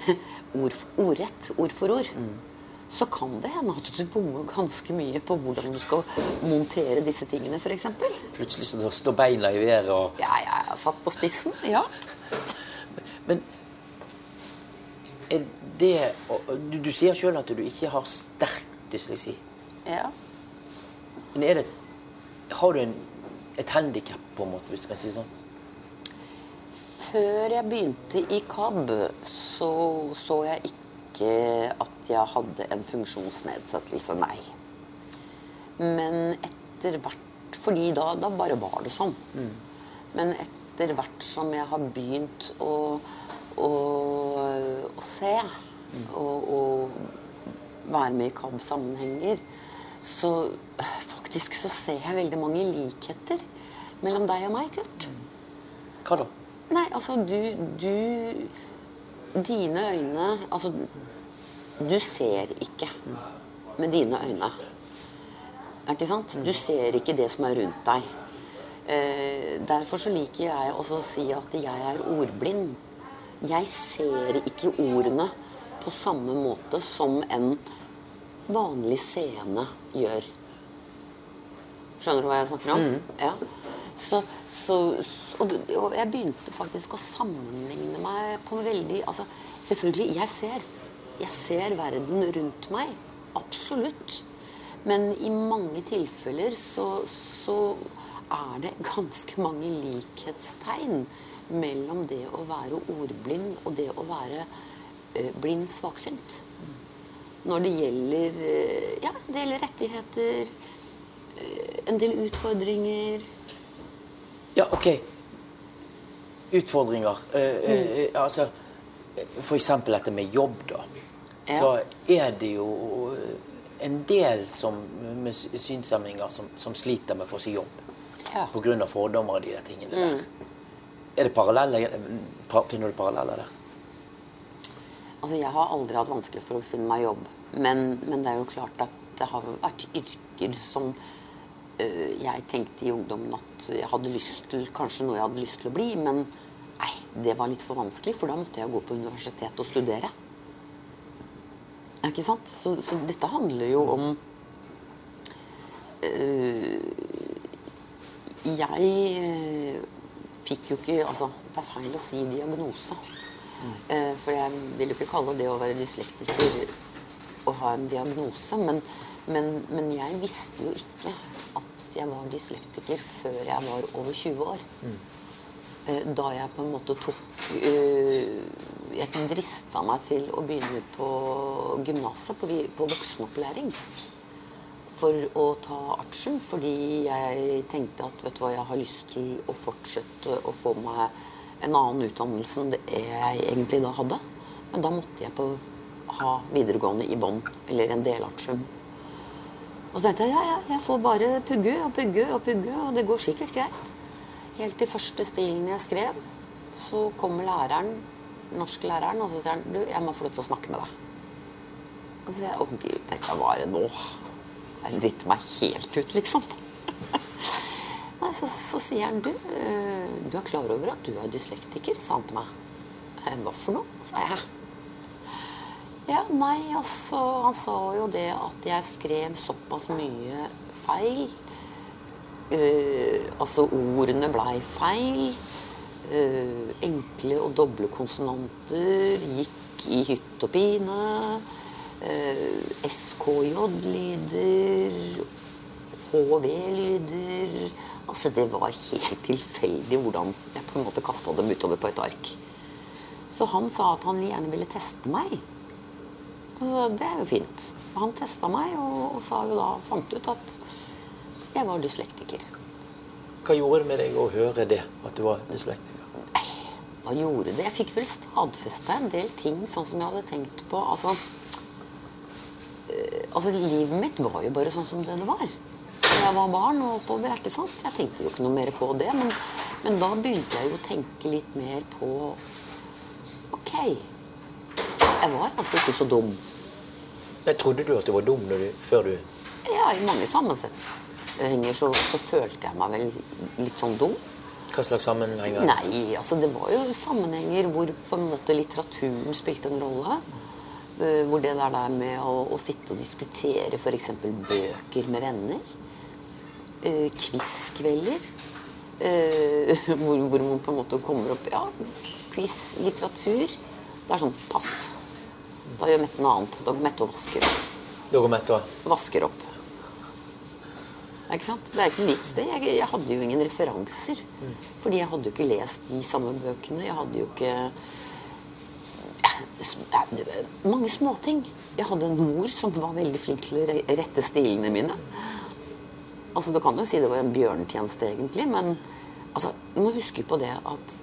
ord, ordrett, ord for ord, så kan det hende at du bommer ganske mye på hvordan du skal montere disse tingene, f.eks. Plutselig så står beina i været og Ja, jeg er satt på spissen. Ja. Men det Du, du sier sjøl at du ikke har sterk dysleksi. ja. Men er det Har du en, et handikap, på en måte, hvis du kan si det sånn? Før jeg begynte i KAB, så så jeg ikke at jeg hadde en funksjonsnedsettelse, nei. Men etter hvert Fordi da, da bare var det sånn. Men etter hvert som jeg har begynt å, å, å se og, og være med i KAB-sammenhenger, så faktisk så ser jeg veldig mange likheter mellom deg og meg, Kurt. Hva da? Nei, altså du, du Dine øyne Altså, du ser ikke med dine øyne. Ikke sant? Du ser ikke det som er rundt deg. Eh, derfor så liker jeg også å si at jeg er ordblind. Jeg ser ikke ordene på samme måte som en vanlig seende gjør. Skjønner du hva jeg snakker om? Ja. Så, så, og, og jeg begynte faktisk å sammenligne meg på veldig altså, Selvfølgelig, jeg ser. Jeg ser verden rundt meg. Absolutt. Men i mange tilfeller så, så er det ganske mange likhetstegn mellom det å være ordblind og det å være eh, blind svaksynt. Når det gjelder, eh, ja, det gjelder rettigheter, eh, en del utfordringer Ja, ok. Utfordringer. Eh, eh, eh, altså, eksempel dette med jobb, da. Ja. Så er det jo en del som, med sy- synshemninger som, som sliter med å få seg jobb. Ja. Av fordommer og de der tingene der. Er det paralleller? Finner du paralleller der? Altså, jeg har aldri hatt vanskelig for å finne meg jobb. Men, men det er jo klart at det har vært yrker som jeg tenkte i ungdommen at jeg hadde lyst til, kanskje noe jeg hadde lyst til å bli, men nei, det var litt for vanskelig, for da måtte jeg gå på universitet og studere. Ikke sant? Så, så dette handler jo om øh, Jeg øh, fikk jo ikke Altså, det er feil å si diagnose. Eh, for jeg vil jo ikke kalle det å være dyslektiker å ha en diagnose. Men, men, men jeg visste jo ikke at jeg var dyslektiker før jeg var over 20 år. Mm. Da jeg på en måte tok eh, Jeg drista meg til å begynne på gymnaset, på, på voksenopplæring. For å ta artium, fordi jeg tenkte at vet du hva, jeg har lyst til å fortsette å få meg en annen utdannelse enn det jeg egentlig da hadde. Men da måtte jeg på ha videregående i bånn, eller en delartium. Og så tenkte jeg ja, ja, jeg får bare pugge og pugge og pugge, og det går sikkert greit. Helt til første stilen jeg skrev, så kommer læreren, norsklæreren, og så sier han du, jeg må få lov til å snakke med deg. Og så sier jeg å gud, tenkte jeg, hva er nå? Jeg driter meg helt ut, liksom. Nei, så, så sier han du, eh, du er klar over at du er dyslektiker, sa han til meg. «Eh, Hva for noe? sa jeg. Ja, nei, altså Han sa jo det at jeg skrev såpass mye feil. Uh, altså ordene blei feil. Uh, enkle og doble konsonanter gikk i hytt og pine. Uh, SKJ-lyder, HV-lyder Altså, det var helt tilfeldig hvordan jeg på en måte kasta dem utover på et ark. Så han sa at han gjerne ville teste meg. Og det er jo fint. Han testa meg og, og da, fant ut at jeg var dyslektiker. Hva gjorde det med deg å høre det, at du var dyslektiker? Nei, Hva gjorde det? Jeg fikk vel stadfesta en del ting sånn som jeg hadde tenkt på. Altså, øh, altså Livet mitt var jo bare sånn som det det var. Da jeg var barn og oppover, ikke sant? Jeg tenkte jo ikke noe mer på det. Men, men da begynte jeg jo å tenke litt mer på Ok, jeg var altså ikke så dum. Jeg trodde du at du var dum du, før du Ja, i mange sammensetninger så, så følte jeg meg vel litt sånn dum. Hva slags sammenhenger? Nei, altså det var jo sammenhenger hvor på en måte litteraturen spilte en rolle. Eh, Hvor det der der med å, å sitte og diskutere f.eks. bøker med venner. Eh, Quiz-kvelder. Eh, hvor, hvor man på en måte kommer opp Ja, quiz, litteratur. Det er sånn pass. Da gjør Mette noe annet. Da går Mette og vasker opp. Da går Mette og Vasker opp. Ikke sant? Det er ikke mitt sted. Jeg, jeg hadde jo ingen referanser. Fordi jeg hadde jo ikke lest de samme bøkene. Jeg hadde jo ikke Mange småting. Jeg hadde en mor som var veldig flink til å rette stilene mine. Altså, Du kan jo si det var en bjørnetjeneste, egentlig, men altså, du må huske på det at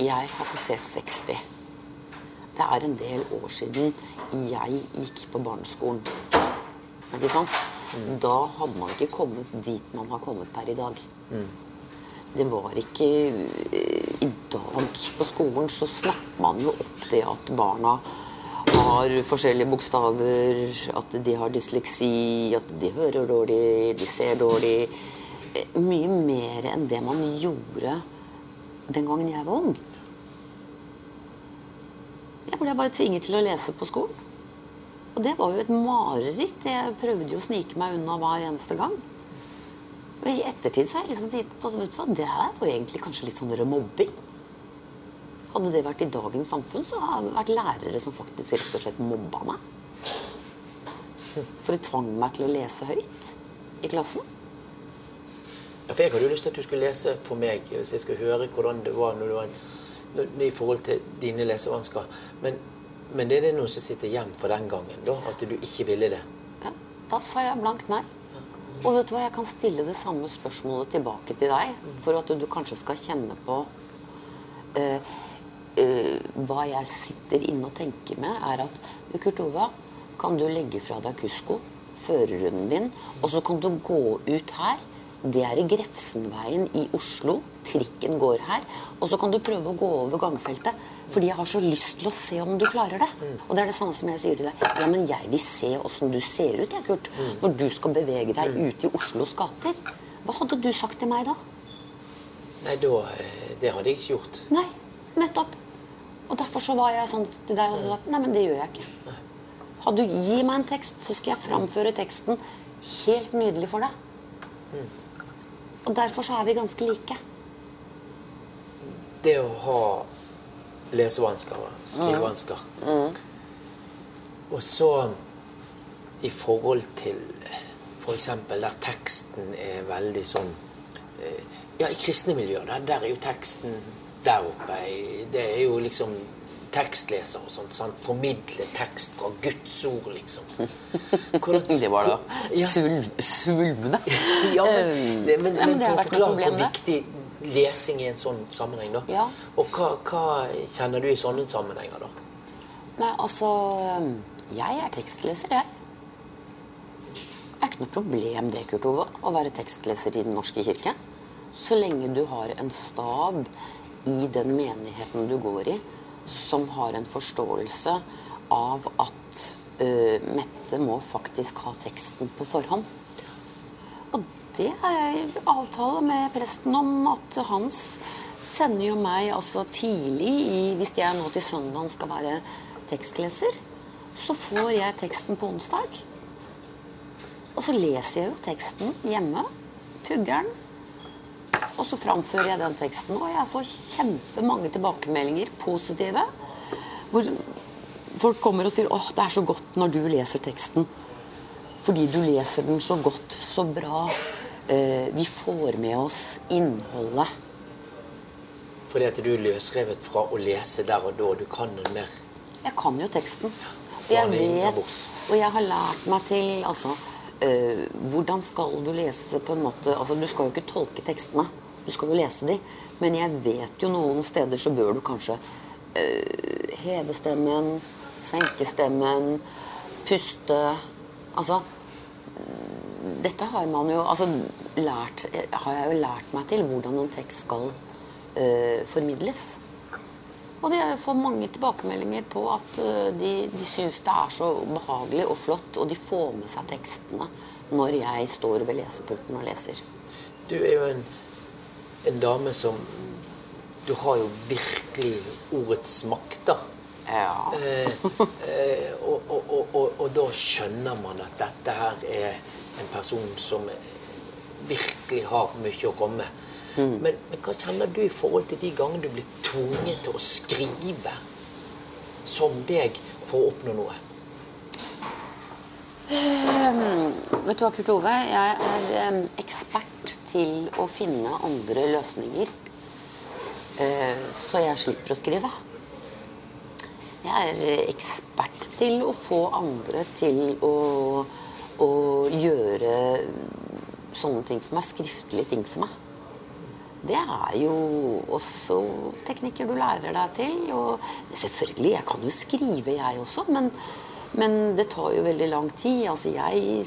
jeg har passert 60. Det er en del år siden jeg gikk på barneskolen. Ikke sant? Da hadde man ikke kommet dit man har kommet per i dag. Det var ikke eh, I dag på skolen så snakker man jo opp det at barna har forskjellige bokstaver, at de har dysleksi, at de hører dårlig, de ser dårlig. Eh, Mye mer enn det man gjorde den gangen jeg var ung. Jeg ble bare tvinget til å lese på skolen. Og det var jo et mareritt. Jeg prøvde jo å snike meg unna hver eneste gang. Men i ettertid så har jeg liksom tenkt på vet du hva, det her var egentlig kanskje litt sånn mobbing. Hadde det vært i dagens samfunn, så hadde det vært lærere som faktisk rett og slett mobba meg. For de tvang meg til å lese høyt i klassen. Ja, for Jeg hadde jo lyst til at du skulle lese for meg, hvis jeg skulle høre hvordan det var når du var i forhold til dine lesevansker. Men, men det er det noe som sitter igjen for den gangen, da, at du ikke ville det. Ja, da sa jeg blankt nei. Og vet du hva, jeg kan stille det samme spørsmålet tilbake til deg, for at du kanskje skal kjenne på eh, eh, Hva jeg sitter inne og tenker med, er at Kurt Ove, kan du legge fra deg Kusko, førerhunden din, og så kan du gå ut her. Det er i Grefsenveien i Oslo. Trikken går her. Og så kan du prøve å gå over gangfeltet. Fordi jeg har så lyst til å se om du klarer det. Og det er det samme som jeg sier til deg. Ja, men jeg vil se åssen du ser ut, jeg, Kurt. Når du skal bevege deg ute i Oslos gater. Hva hadde du sagt til meg da? Nei, da, eh, Det hadde jeg ikke gjort. Nei, nettopp. Og derfor så var jeg sånn til deg og sa at nei, men det gjør jeg ikke. Hadde du Gi meg en tekst, så skal jeg framføre teksten helt nydelig for deg. Og derfor så er vi ganske like. Det å ha lesevansker skrivevansker Og så i forhold til f.eks. der teksten er veldig sånn eh, Ja, i kristne miljøer, der, der er jo teksten der oppe Det er jo liksom tekstleser og sånt. Sant? Formidle tekst fra Guds ord, liksom. Hvordan- Det var da Ja. sulmende. Ja, men, det, men, ja, men det for å forklare hvor viktig lesing i en sånn sammenheng, da. Ja. Og hva, hva kjenner du i sånne sammenhenger, da? Nei, altså Jeg er tekstleser, jeg. Det er ikke noe problem det, Kurt Ove, å være tekstleser i Den norske kirke. Så lenge du har en stab i den menigheten du går i, som har en forståelse av at uh, Mette må faktisk ha teksten på forhånd. Det er avtale med presten om at hans sender jo meg altså tidlig i Hvis jeg nå til søndag skal være tekstleser, så får jeg teksten på onsdag. Og så leser jeg jo teksten hjemme. Pugger den. Og så framfører jeg den teksten, og jeg får kjempemange tilbakemeldinger, positive. Hvor folk kommer og sier 'Åh, det er så godt når du leser teksten'. Fordi du leser den så godt, så bra. Eh, vi får med oss innholdet. Fordi at du løsrevet fra å lese der og da, du kan den mer Jeg kan jo teksten. Jeg vet, og jeg har lært meg til altså, eh, Hvordan skal du lese på en måte altså, Du skal jo ikke tolke tekstene, du skal jo lese de. Men jeg vet jo noen steder så bør du kanskje eh, heve stemmen, senke stemmen, puste Altså dette har man jo altså, lært, har jeg jo lært meg til hvordan en tekst skal uh, formidles. Og jeg får mange tilbakemeldinger på at eh, de, de syns det er så behagelig og flott, og de får med seg tekstene når jeg står ved lesepulten og leser. Du er jo en, en dame som Du har jo virkelig ordets makt, da. Ja. Eh, eh, og, og, og, og, og da skjønner man at dette her er en person som virkelig har mye å komme med. Men, men hva kjenner du i forhold til de gangene du blir tvunget til å skrive som deg for å oppnå noe? Vet du hva, Kurt Ove? Jeg er um, ekspert til å finne andre løsninger. Uh, så jeg slipper å skrive. Jeg er ekspert til å få andre til å, å gjøre sånne ting for meg. Skriftlige ting for meg. Det er jo også teknikker du lærer deg til. Og selvfølgelig, jeg kan jo skrive, jeg også, men, men det tar jo veldig lang tid. Altså, jeg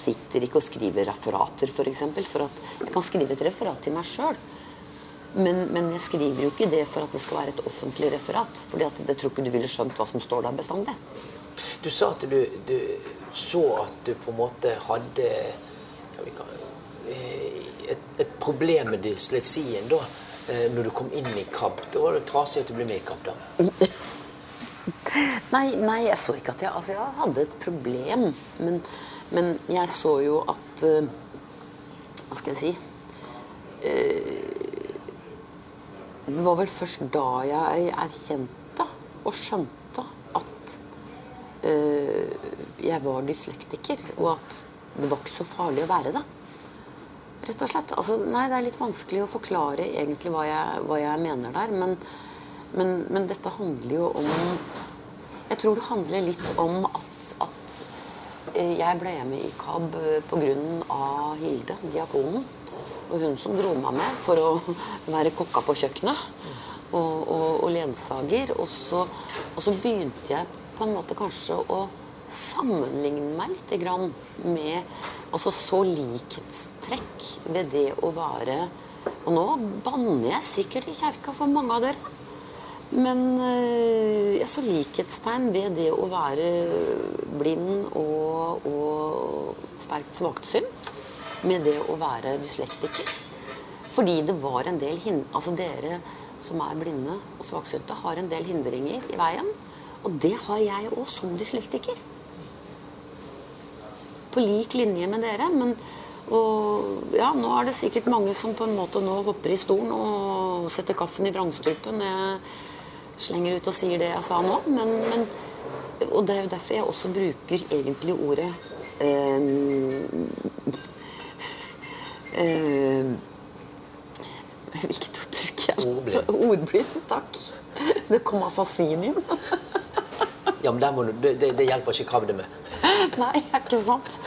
sitter ikke og skriver referater, f.eks. For, eksempel, for at jeg kan skrive et referat til meg sjøl. Men, men jeg skriver jo ikke det for at det skal være et offentlig referat. at jeg tror ikke du ville skjønt hva som står der bestandig. Du sa at du, du så at du på en måte hadde ja, kan, eh, et, et problem med dysleksien da, eh, når du kom inn i KAB. Da var det trasig at du ble med i KAB, da. Nei, nei, jeg så ikke at jeg Altså, jeg hadde et problem, men, men jeg så jo at eh, Hva skal jeg si Det var vel først da jeg erkjente og skjønte jeg var dyslektiker, og at det var ikke så farlig å være det. Rett og slett. Altså, nei, det er litt vanskelig å forklare egentlig hva jeg, hva jeg mener der, men, men, men dette handler jo om Jeg tror det handler litt om at, at eh, jeg ble med i KAB pga. Hilde, diakonen. Og hun som dro meg med for å være kokka på kjøkkenet. Og, og, og ledsager. Og så, og så begynte jeg på en måte kanskje å sammenligne meg litt grann med altså så likhetstrekk ved det å være Og nå banner jeg sikkert i kjerka for mange av dere. Men øh, jeg så likhetstegn ved det å være blind og, og sterkt svaksynt med det å være dyslektiker. Fordi det var en del hind... Altså dere som er blinde og svaksynte, har en del hindringer i veien. Og det har jeg òg som dyslektiker. På lik linje med dere. Men og ja, nå er det sikkert mange som på en måte nå hopper i stolen og setter kaffen i vrangstrupen jeg slenger ut og sier det jeg sa nå. Men, men, og det er jo derfor jeg også bruker egentlig ordet eh, eh, Hvilket ord bruker jeg? Ordblind. Ordblind, takk. Det kom av fasinien. Ja, men du, det, det, hjelper ikke KAB det med. Nei, ikke sant?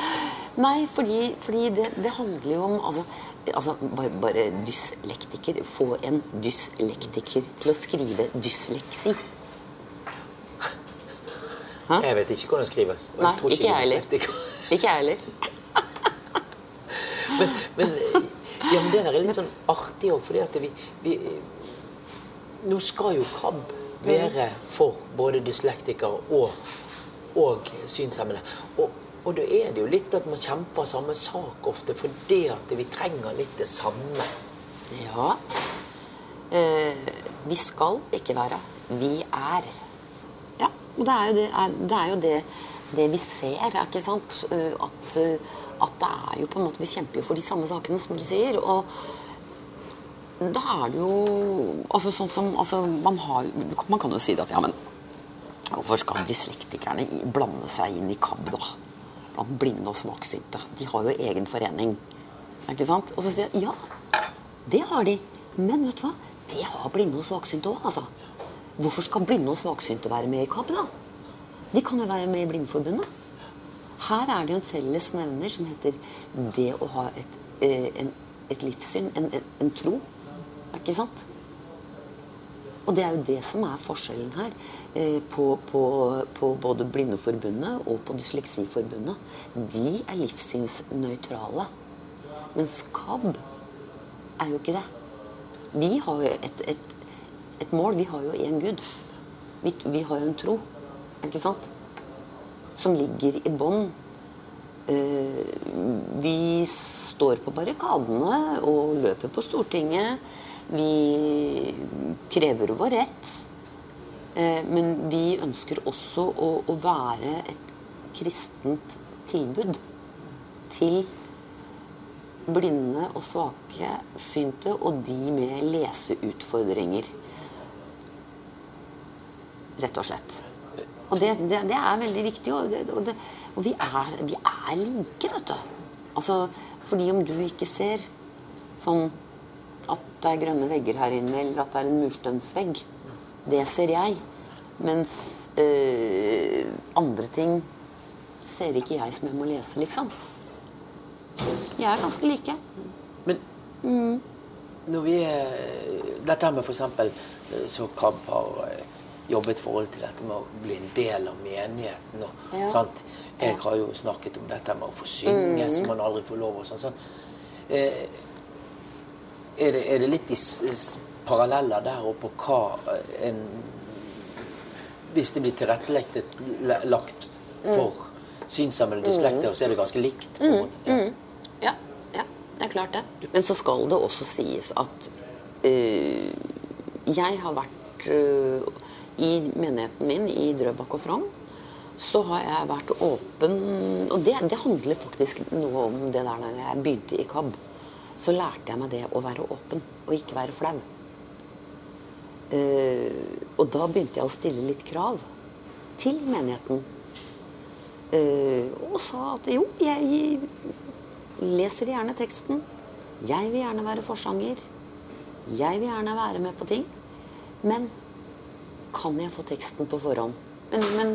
Nei, fordi, fordi det, det handler jo om altså, altså bare, bare dyslektiker Få en dyslektiker til å skrive dysleksi. Hæ? Jeg vet ikke hvordan det skrives. og Nei, ikke jeg er heller. Ikke jeg heller. Men, men, ja, men det der er litt sånn artig òg, fordi at vi, vi Nå skal jo KAB være for både dyslektikere og, og synshemmede. Og, og da er det jo litt at man kjemper samme sak ofte, fordi at vi trenger litt det samme. Ja. Eh, vi skal ikke være. Vi er. Ja, og det er jo det, er, det, er jo det, det vi ser, er ikke sant? Eh, At, eh, at det er jo på en måte Vi kjemper jo for de samme sakene, som du sier. Og da er det jo altså sånn som altså man, har, man kan jo si det at ja, men hvorfor skal dyslektikerne blande seg inn i KAB, da? Blant blinde og svaksynte. De har jo egen forening. Ikke sant? Og så sier jeg ja, det har de. Men vet du hva? Det har blinde og svaksynte òg, altså. Hvorfor skal blinde og svaksynte være med i KAB, da? De kan jo være med i Blindeforbundet. Her er det jo en felles nevner som heter det å ha et, eh, en, et livssyn, en, en, en tro. Ikke sant? Og det er jo det som er forskjellen her eh, på, på, på både Blindeforbundet og på Dysleksiforbundet. De er livssynsnøytrale. Men skab er jo ikke det. Vi har jo et, et, et mål. Vi har jo én Gud. Vi, vi har jo en tro, ikke sant? Som ligger i bånn. Eh, vi står på barrikadene og løper på Stortinget. Vi krever vår rett. Eh, men vi ønsker også å, å være et kristent tilbud til blinde og svake synte og de med leseutfordringer. Rett og slett. Og det, det, det er veldig viktig. Og, det, og, og vi, er, vi er like, vet du. Altså, fordi om du ikke ser sånn at det er grønne vegger her inne, eller at det er en mursteinsvegg, det ser jeg. Mens øh, andre ting ser ikke jeg som jeg må lese, liksom. Jeg er ganske like. Men når vi eh, Dette med f.eks. så KAB har eh, jobbet i forhold til dette med å bli en del av menigheten. Og, Ja. Jeg har jo snakket om dette med å få synge, som man aldri får lov og sånn. Eh, er, det, er det litt i paralleller der og på hva eh, en Hvis det blir tilrettelagt et- la- lagt for synshemmede og dyslektikere, så er det ganske likt. på en måte. Ja. Ja, ja, det er klart det. Men så skal det også sies at øh, jeg har vært øh, I menigheten min i Drøbak og Frogn så har jeg vært åpen Og det, det handler faktisk noe om det der da jeg begynte i KAB. Så lærte jeg meg det å være åpen og ikke være flau. Uh, og da begynte jeg å stille litt krav til menigheten. Uh, og sa at jo, jeg leser gjerne teksten. Jeg vil gjerne være forsanger. Jeg vil gjerne være med på ting. Men kan jeg få teksten på forhånd? Men, men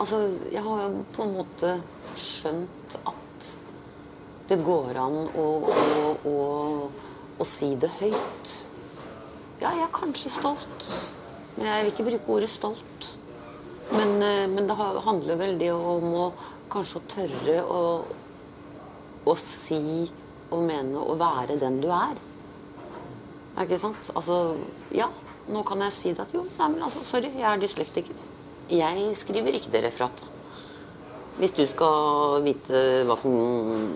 altså, jeg har på en måte skjønt at det går an å, å, å, å si det høyt. Ja, jeg er kanskje stolt. Men jeg vil ikke bruke ordet stolt. Men, eh, men det handler vel det om å kanskje å tørre å, å si og mene og være den du er. Er ikke sant? Altså, ja, nå kan jeg si det at jo, nei, men altså, sorry, jeg er dyslektiker. Jeg skriver ikke det referatet. Hvis du skal vite hva som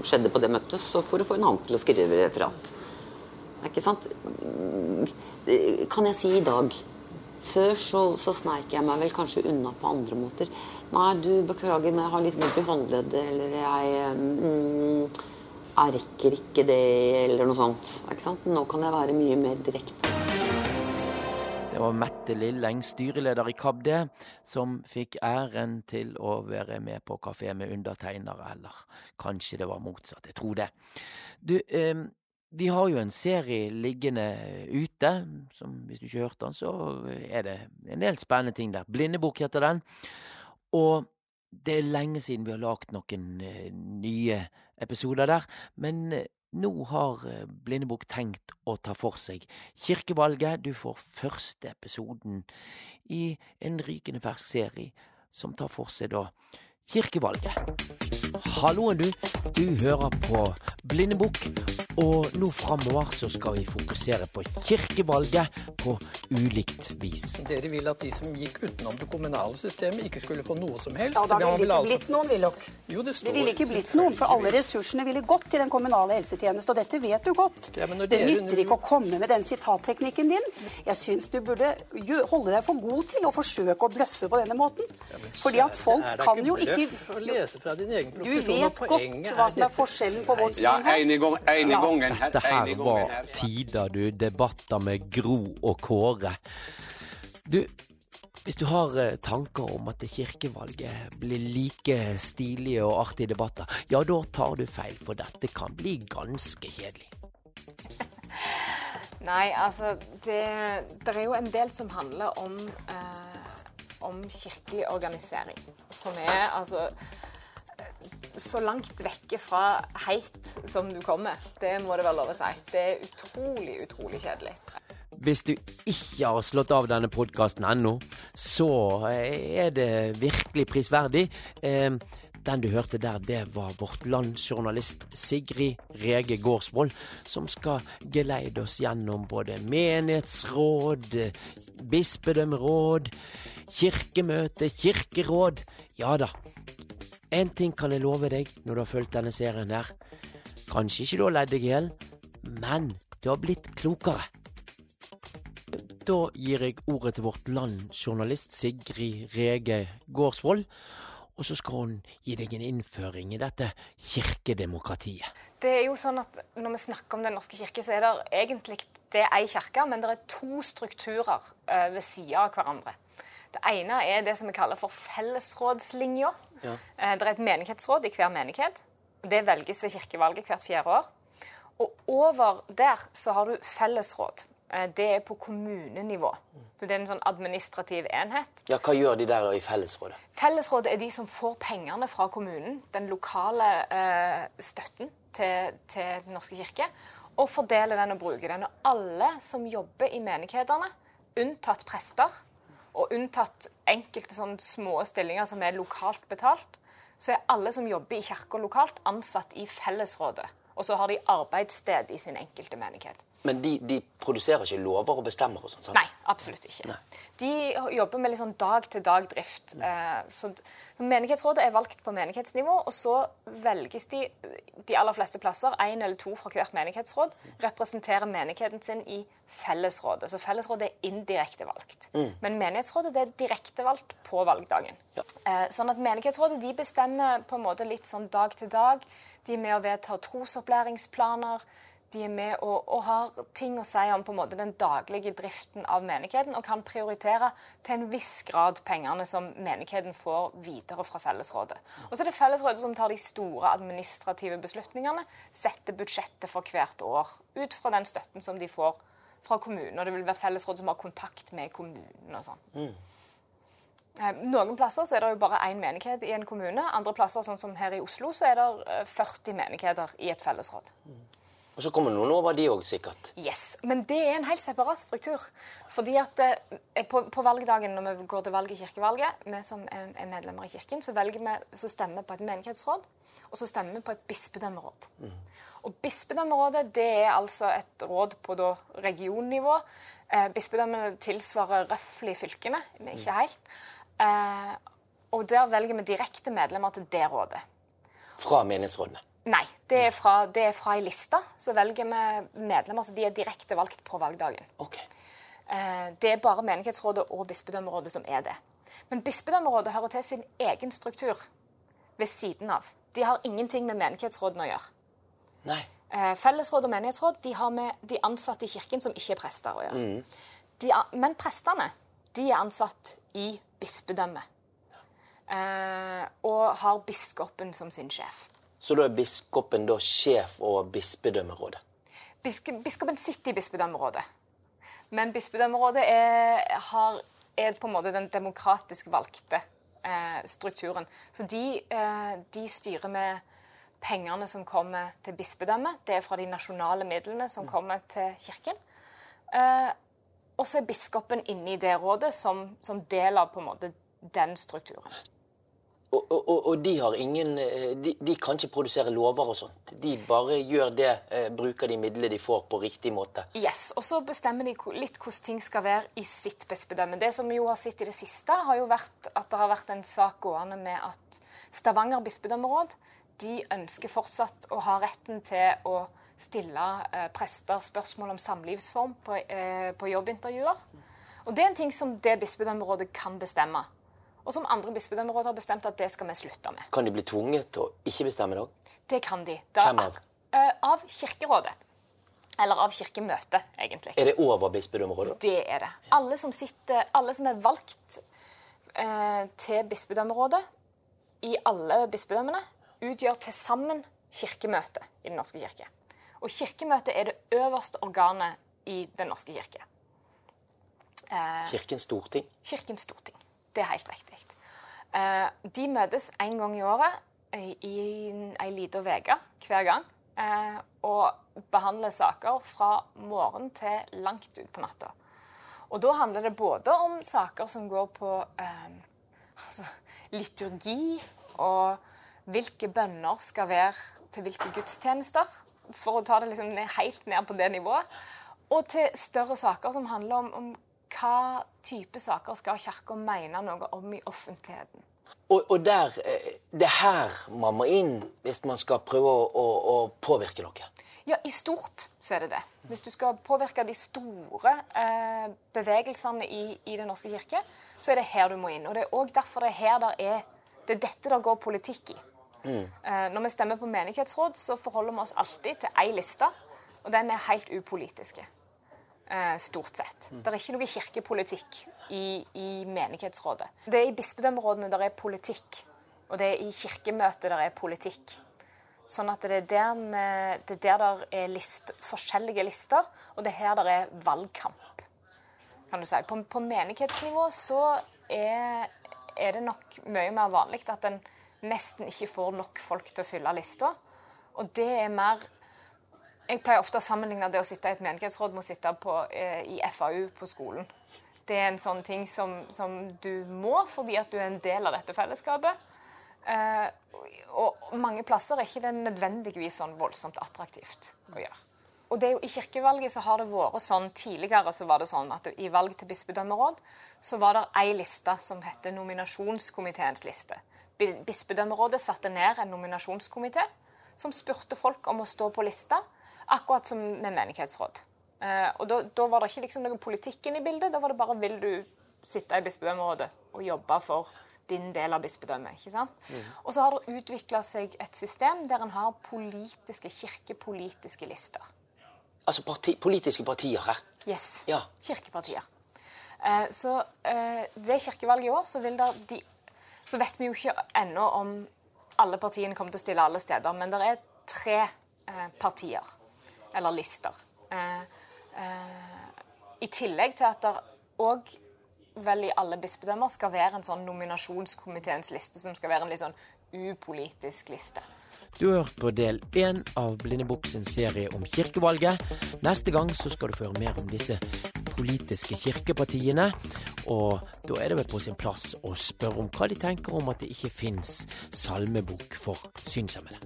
skjedde på det møtet, så får du få en annen til å skrive referat. Er ikke sant? Kan jeg si i dag. Før så, så sneik jeg meg vel kanskje unna på andre måter. Nei, du, beklager, men jeg har litt vondt i håndleddet, eller jeg mm, Jeg rekker ikke det, eller noe sånt. Ikke sant? Nå kan jeg være mye mer direkte. Det var Mette Lilleng, styreleder i KABD, som fikk æren til å være med på kafé med undertegnere, eller kanskje det var motsatt. Jeg tror det. Du, eh, vi har jo en serie liggende ute, som hvis du ikke har hørt den, så er det en del spennende ting der. Blindebok heter den, og det er lenge siden vi har lagd noen eh, nye episoder der, men eh, nå har eh, Blindebok tenkt å ta for seg kirkevalget. Du får første episoden i en rykende fersk serie som tar for seg da kirkevalget. Halloen, du. Du hører på Blindebukk. Og nå framover så skal vi fokusere på kirkevalget på ulikt vis. Dere vil at de som gikk utenom det kommunale systemet, ikke skulle få noe som helst? Ja, da Man ville det ikke altså- blitt noen, Willoch. Jo, det Det ville ikke blitt noen, for alle ressursene ville gått til den kommunale helsetjenesten, og dette vet du godt. Ja, men når det dere nytter ikke å komme med den sitatteknikken din. Jeg syns du burde holde deg for god til å forsøke å bløffe på denne måten. Fordi at folk Er det kan jo bløff ikke å Du vet godt hva som er forskjellen på vårt Ja, syn her. Ja, i, gang, en Ja. gangen her. Dette her var tider, du. Debatter med Gro og Kåre. Du, hvis du har eh, tanker om at kirkevalget blir like stilige og artige debatter, ja, da tar du feil, for dette kan bli ganske kjedelig. Nei, altså det, det er jo en del som handler om, eh, om kirkelig organisering. Som er altså så langt vekke fra heit som du kommer. Det må det være lov å si. Det er utrolig, utrolig kjedelig. Hvis du ikke har slått av denne podkasten ennå, så er det virkelig prisverdig. Eh, Den du hørte der, det var vårt landsjournalist Sigrid Rege Gårdsvold, som skal geleide oss gjennom både menighetsråd, eh, bispedømmeråd, kirkemøte, kirkeråd. Ja da. En ting kan jeg love deg når du har fulgt denne serien her. Kanskje ikke du har ledd deg i hjel, men du har blitt klokere. Da gir jeg ordet til vårt landjournalist Sigrid Rege Gårdsvold, og så skal hun gi deg en innføring i dette kirkedemokratiet. Det er jo sånn at Når vi snakker om Den norske kirke, så er det egentlig det er ei kirke, men det er to strukturer eh, ved sida av hverandre. Det ene er det som vi kaller for fellesrådslinja. Eh, det er et menighetsråd i hver menighet. Det velges ved kirkevalget hvert fjerde år. Og over der så har du fellesråd. Eh, Det er på kommunenivå. Så Det er en sånn administrativ enhet. Ja, hva gjør de der da i fellesrådet? Fellesrådet er de som får pengene fra kommunen, den lokale eh, støtten til, til Den norske kirke, og fordeler den og bruker den. Og alle som jobber i menighetene, unntatt prester, og unntatt enkelte sånne små stillinger som er lokalt betalt, så er alle som jobber i kirka lokalt, ansatt i fellesrådet. Og så har de arbeidssted i sin enkelte menighet. Men de, de produserer ikke lover og bestemmer og sånt, sant? Nei, absolutt ikke. De jobber med litt sånn dag-til-dag-drift. Eh, Så, Menighetsrådet er valgt på menighetsnivå, og så velges de de aller fleste plasser, én eller to fra hvert menighetsråd, representerer menigheten sin i fellesrådet. Så fellesrådet er indirekte valgt. Men menighetsrådet det er direkte valgt på valgdagen. Ja. Eh, Sånn at Menighetsrådet de bestemmer på en måte litt sånn dag til dag. De er med å vedta trosopplæringsplaner. De er med og, og har ting å si om på en måte den daglige driften av menigheten, og kan prioritere til en viss grad pengene som menigheten får videre fra fellesrådet. Og så er det fellesrådet som tar de store administrative beslutningene, setter budsjettet for hvert år ut fra den støtten som de får fra kommunen. Og det vil være fellesrådet som har kontakt med kommunen og sånn. Mm. Noen plasser så er det jo bare én menighet i en kommune. Andre plasser, sånn som her i Oslo, så er det eh, 40 menigheter i et fellesråd. Og så kommer noen over de òg, sikkert. Yes, Men det er en helt separat struktur. Fordi at eh, på, på valgdagen når vi går til valg i kirkevalget, vi som er, er medlemmer i kirken, så, vi, så stemmer vi på et menighetsråd, og så stemmer vi på et bispedømmeråd. Og bispedømmerådet det er altså et råd på da, regionnivå. Eh, bispedømmene tilsvarer røftlig fylkene, men ikke helt. Eh, og der velger vi direkte medlemmer til det rådet. Fra menighetsrådene. Nei, det er fra, det er fra ei liste. Så velger vi medlemmer så de er direkte valgt på valgdagen. Ok. Eh, Det er bare menighetsrådet og bispedømmerådet som er det. Men bispedømmerådet hører til sin egen struktur ved siden av. De har ingenting med menighetsrådene å gjøre. Nei. Eh, Fellesråd og menighetsråd de har med de ansatte i kirken som ikke er prester å gjøre. De, a- men prestene de er ansatt i bispedømmet. Ja. og har biskopen som sin sjef. Så da er biskopen da sjef over bispedømmerådet? Bisk biskopen sitter i bispedømmerådet. Men bispedømmerådet er, har, er på en måte den demokratisk valgte eh, strukturen. Så de, eh, de styrer med pengene som kommer til bispedømmet. Det er fra de nasjonale midlene som kommer til kirken. Eh, og så er biskopen inne i det rådet som, som del av på en måte den strukturen. Og, og, og- de har ingen eh, de, de kan ikke produsere lover og sånt. De bare gjør det, eh, bruker de midlene de får, på riktig måte. Yes, Og så bestemmer de litt hvordan ting skal være i sitt bispedømme. Det som jo har sett i det siste, har jo vært at det har vært en sak gående med at Stavanger bispedømmeråd de ønsker fortsatt å ha retten til å stille eh, prester spørsmål om samlivsform på, eh, på jobbintervjuer. Og det er en ting som det bispedømmerådet kan bestemme. Og som andre bispedømmeråd har bestemt at det skal vi slutte med. Kan de bli tvunget til å ikke bestemme det òg? Det kan de. Da, Hvem av? Eh, av Kirkerådet. Eller av Kirkemøtet, egentlig. Er det over bispedømmerådet? Det er det. Alle som, sitter, alle som er valgt eh, til bispedømmerådet i alle bispedømmene, utgjør til sammen Kirkemøtet i Den norske kirke. Og Kirkemøtet er det øverste organet i Den norske kirke. Eh, Kirkens storting? Kirkens storting. Det er helt riktig. Eh, de møtes en gang i året i, i ei lita uke hver gang. Eh, og behandler saker fra morgen til langt ut på natta. Og da handler det både om saker som går på eh, altså, liturgi og hvilke bønner skal være til hvilke gudstjenester, for å ta det liksom helt ned på det nivået. Og til større saker som handler om, om hva type saker skal Kirka mene noe om i offentligheten. Og, og der, eh, det er her man må inn hvis man skal prøve å, å, å påvirke noe. Ja, i stort så er det det. Hvis du skal påvirke de store eh, bevegelsene i, i Den norske kirke, så er det her du må inn. Og det er òg derfor det er her der er Det er dette der går politikk i. Eh, når vi stemmer på menighetsråd, så forholder vi oss alltid til én liste, og den er helt upolitiske. Eh, stort sett. Det er ikke noe kirkepolitikk i, i menighetsrådet. Det er i bispedømmerådene der er politikk, og det er i kirkemøtet der er politikk. Sånn at det er der, med, det er der der er list, forskjellige lister, og det er her der er valgkamp. kan du si. På, på menighetsnivå så er, er det nok mye mer vanlig at en nesten ikke får nok folk til å fylle lista. Og det er mer Jeg pleier ofte å sammenligne det å sitte i et menighetsråd med å sitte på, eh, i FAU på skolen. Det er en sånn ting som, som du må fordi at du er en del av dette fellesskapet. Eh, og mange plasser er ikke det nødvendigvis sånn voldsomt attraktivt å gjøre. Og det er jo I kirkevalget så har det vært sånn Tidligere så var det sånn at i valg til bispedømmeråd så var det ei liste som heter nominasjonskomiteens liste. Bi- Bispedømmerådet satte ned en nominasjonskomité som spurte folk om å stå på lista, akkurat som med menighetsråd. Eh, og da, da var det ikke liksom noe politikk i bildet. Da var det bare vil du sitte i bispedømmerådet og jobbe for din del av bispedømmet. ikke sant? Og så har det utvikla seg et system der en har politiske, kirkepolitiske lister. Altså parti, politiske partier her. Yes. Ja. Kirkepartier. Eh, så eh, ved kirkevalget i år så, de, så vet vi jo ikke ennå om alle partiene kommer til å stille alle steder, men det er tre eh, partier, eller lister. Eh, eh, I tillegg til at det òg vel i alle bispedømmer skal være en sånn nominasjonskomiteens liste, som skal være en litt sånn upolitisk liste. Du har hørt på del én av Blindebukk sin serie om kirkevalget. Neste gang så skal du få høre mer om disse politiske kirkepartiene. Og da er det vel på sin plass å spørre om hva de tenker om at det ikke fins salmebok for synshemmede.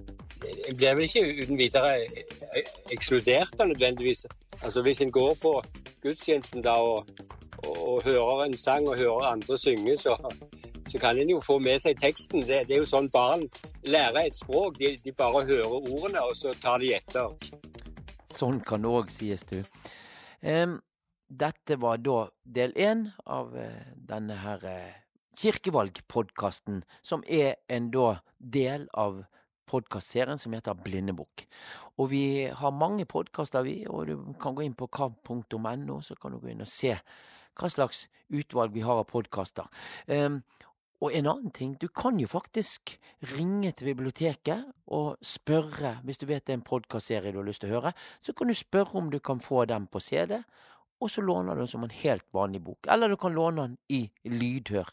Jeg blir vel ikke uten videre ekskludert da nødvendigvis. Altså Hvis en går på gudstjenesten da og, og, og hører en sang og hører andre synge, så, så kan en jo få med seg teksten. Det, det er jo sånn barn lærer et språk. De, de bare hører ordene, og så tar de etter. Sånn kan det òg sies, du. Um, dette var da del én av eh, denne her eh, kirkevalgpodkasten, som er en da del av podkastserien som heter Blindebukk. Og vi har mange podkaster, vi, og du kan gå inn på kav.no, så kan du gå inn og se hva slags utvalg vi har av podkaster. Um, og en annen ting, du kan jo faktisk ringe til biblioteket og spørre, hvis du vet det er en podkastserie du har lyst til å høre, så kan du spørre om du kan få den på CD, og så låner du den som en helt vanlig bok. Eller du kan låne den i lydhør,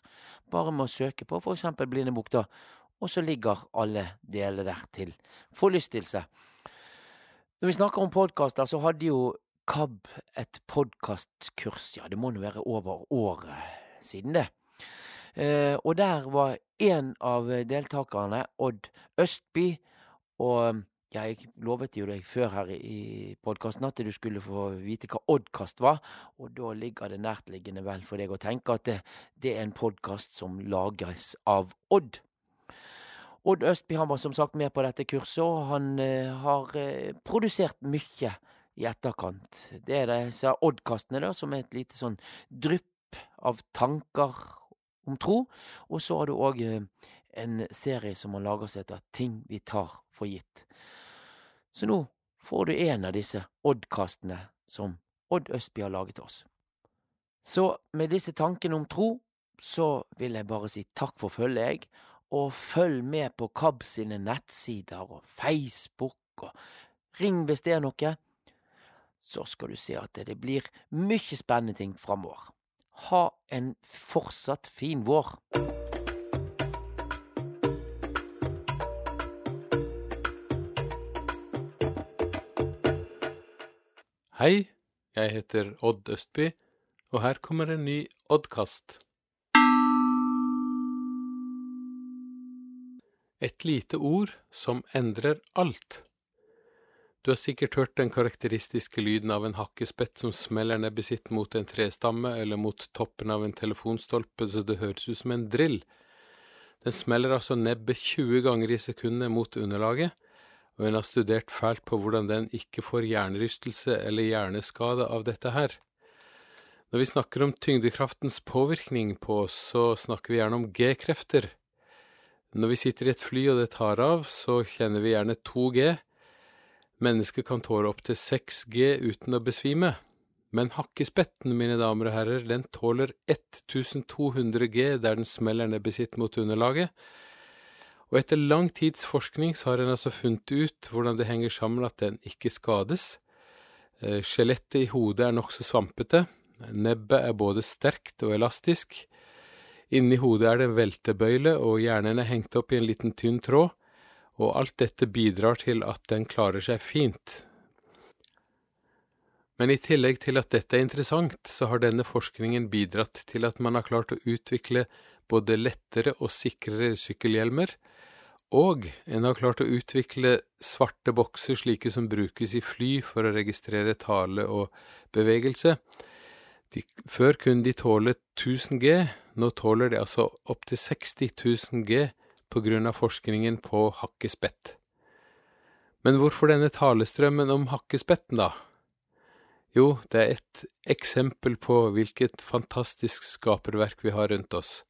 bare med å søke på for eksempel Blindebukk, da, og så ligger alle deler der til forlystelse. Når vi snakker om podkaster, så hadde jo KAB et podkastkurs, ja, det må nå være over året siden det. Eh, og der var en av deltakerne, Odd Østby, og jeg lovet jo deg før her i podkasten at du skulle få vite hva Oddkast var, og da ligger det nærtliggende vel for deg å tenke at det, det er en podkast som lages av Odd. Odd Østby han var som sagt med på dette kurset, og han eh, har eh, produsert mye i etterkant. Det er disse Oddkastene da, som er et lite sånn drypp av tanker om tro, og så har du òg eh, en serie som han lager seg etter ting vi tar for gitt. Så nå får du en av disse Odd-kastene som Odd Østby har laget til oss. Så med disse tankene om tro, så vil jeg bare si takk for følget, jeg, og følg med på KAB sine nettsider og Facebook, og ring hvis det er noe. Så skal du se at det blir mye spennende ting framover. Ha en fortsatt fin vår. Hei, jeg heter Odd Østby, og her kommer en ny Oddkast. Et lite ord som endrer alt. Du har sikkert hørt den karakteristiske lyden av en hakkespett som smeller nebbet sitt mot en trestamme eller mot toppen av en telefonstolpe så det høres ut som en drill. Den smeller altså nebbet 20 ganger i sekundet mot underlaget, og en har studert fælt på hvordan den ikke får hjernerystelse eller hjerneskade av dette her. Når vi snakker om tyngdekraftens påvirkning på oss, så snakker vi gjerne om G-krefter. Når vi sitter i et fly og det tar av, så kjenner vi gjerne 2G. Mennesket kan tåle opptil 6G uten å besvime, men hakkespetten, mine damer og herrer, den tåler 1200G der den smeller nebbet sitt mot underlaget, og etter lang tids forskning så har en altså funnet ut hvordan det henger sammen at den ikke skades. Eh, skjelettet i hodet er nokså svampete, nebbet er både sterkt og elastisk. Inni hodet er det veltebøyle, og hjernen er hengt opp i en liten tynn tråd, og alt dette bidrar til at den klarer seg fint. Men i tillegg til at dette er interessant, så har denne forskningen bidratt til at man har klart å utvikle både lettere og sikrere sykkelhjelmer, og en har klart å utvikle svarte bokser slike som brukes i fly for å registrere tale og bevegelse. De, før kunne de tåle 1000 G, nå tåler de altså opptil 60 000 G på grunn av forskningen på hakkespett. Men hvorfor denne talestrømmen om hakkespetten, da? Jo, det er et eksempel på hvilket fantastisk skaperverk vi har rundt oss,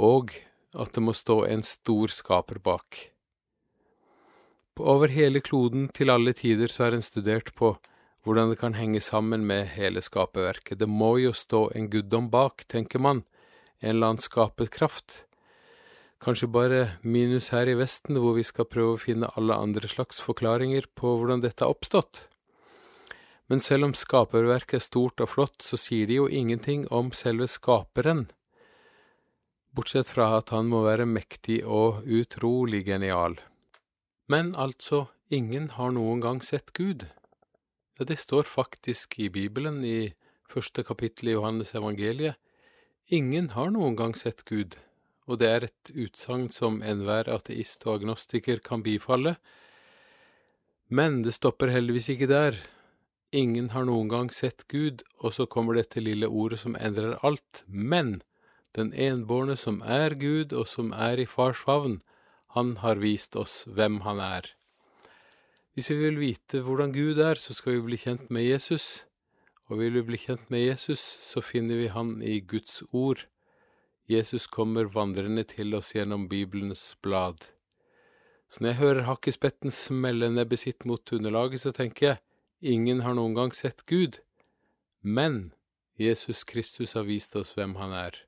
og at det må stå en stor skaper bak. Over hele kloden til alle tider så har en studert på hvordan det kan henge sammen med hele skaperverket. Det må jo stå en guddom bak, tenker man, en eller annen skapet kraft. Kanskje bare minus her i Vesten, hvor vi skal prøve å finne alle andre slags forklaringer på hvordan dette har oppstått. Men selv om skaperverket er stort og flott, så sier de jo ingenting om selve skaperen bortsett fra at han må være mektig og utrolig genial. Men altså, ingen har noen gang sett Gud. Ja, det står faktisk i Bibelen, i første kapittel i Johannes evangeliet. Ingen har noen gang sett Gud, og det er et utsagn som enhver ateist og agnostiker kan bifalle. Men det stopper heldigvis ikke der. Ingen har noen gang sett Gud, og så kommer dette lille ordet som endrer alt. Men den enbårne som er Gud og som er i fars favn, han har vist oss hvem han er. Hvis vi vil vite hvordan Gud er, så skal vi bli kjent med Jesus, og vil vi bli kjent med Jesus, så finner vi han i Guds ord. Jesus kommer vandrende til oss gjennom Bibelens blad. Så når jeg hører hakkespetten smelle nebbet sitt mot underlaget, så tenker jeg, ingen har noen gang sett Gud, men Jesus Kristus har vist oss hvem han er.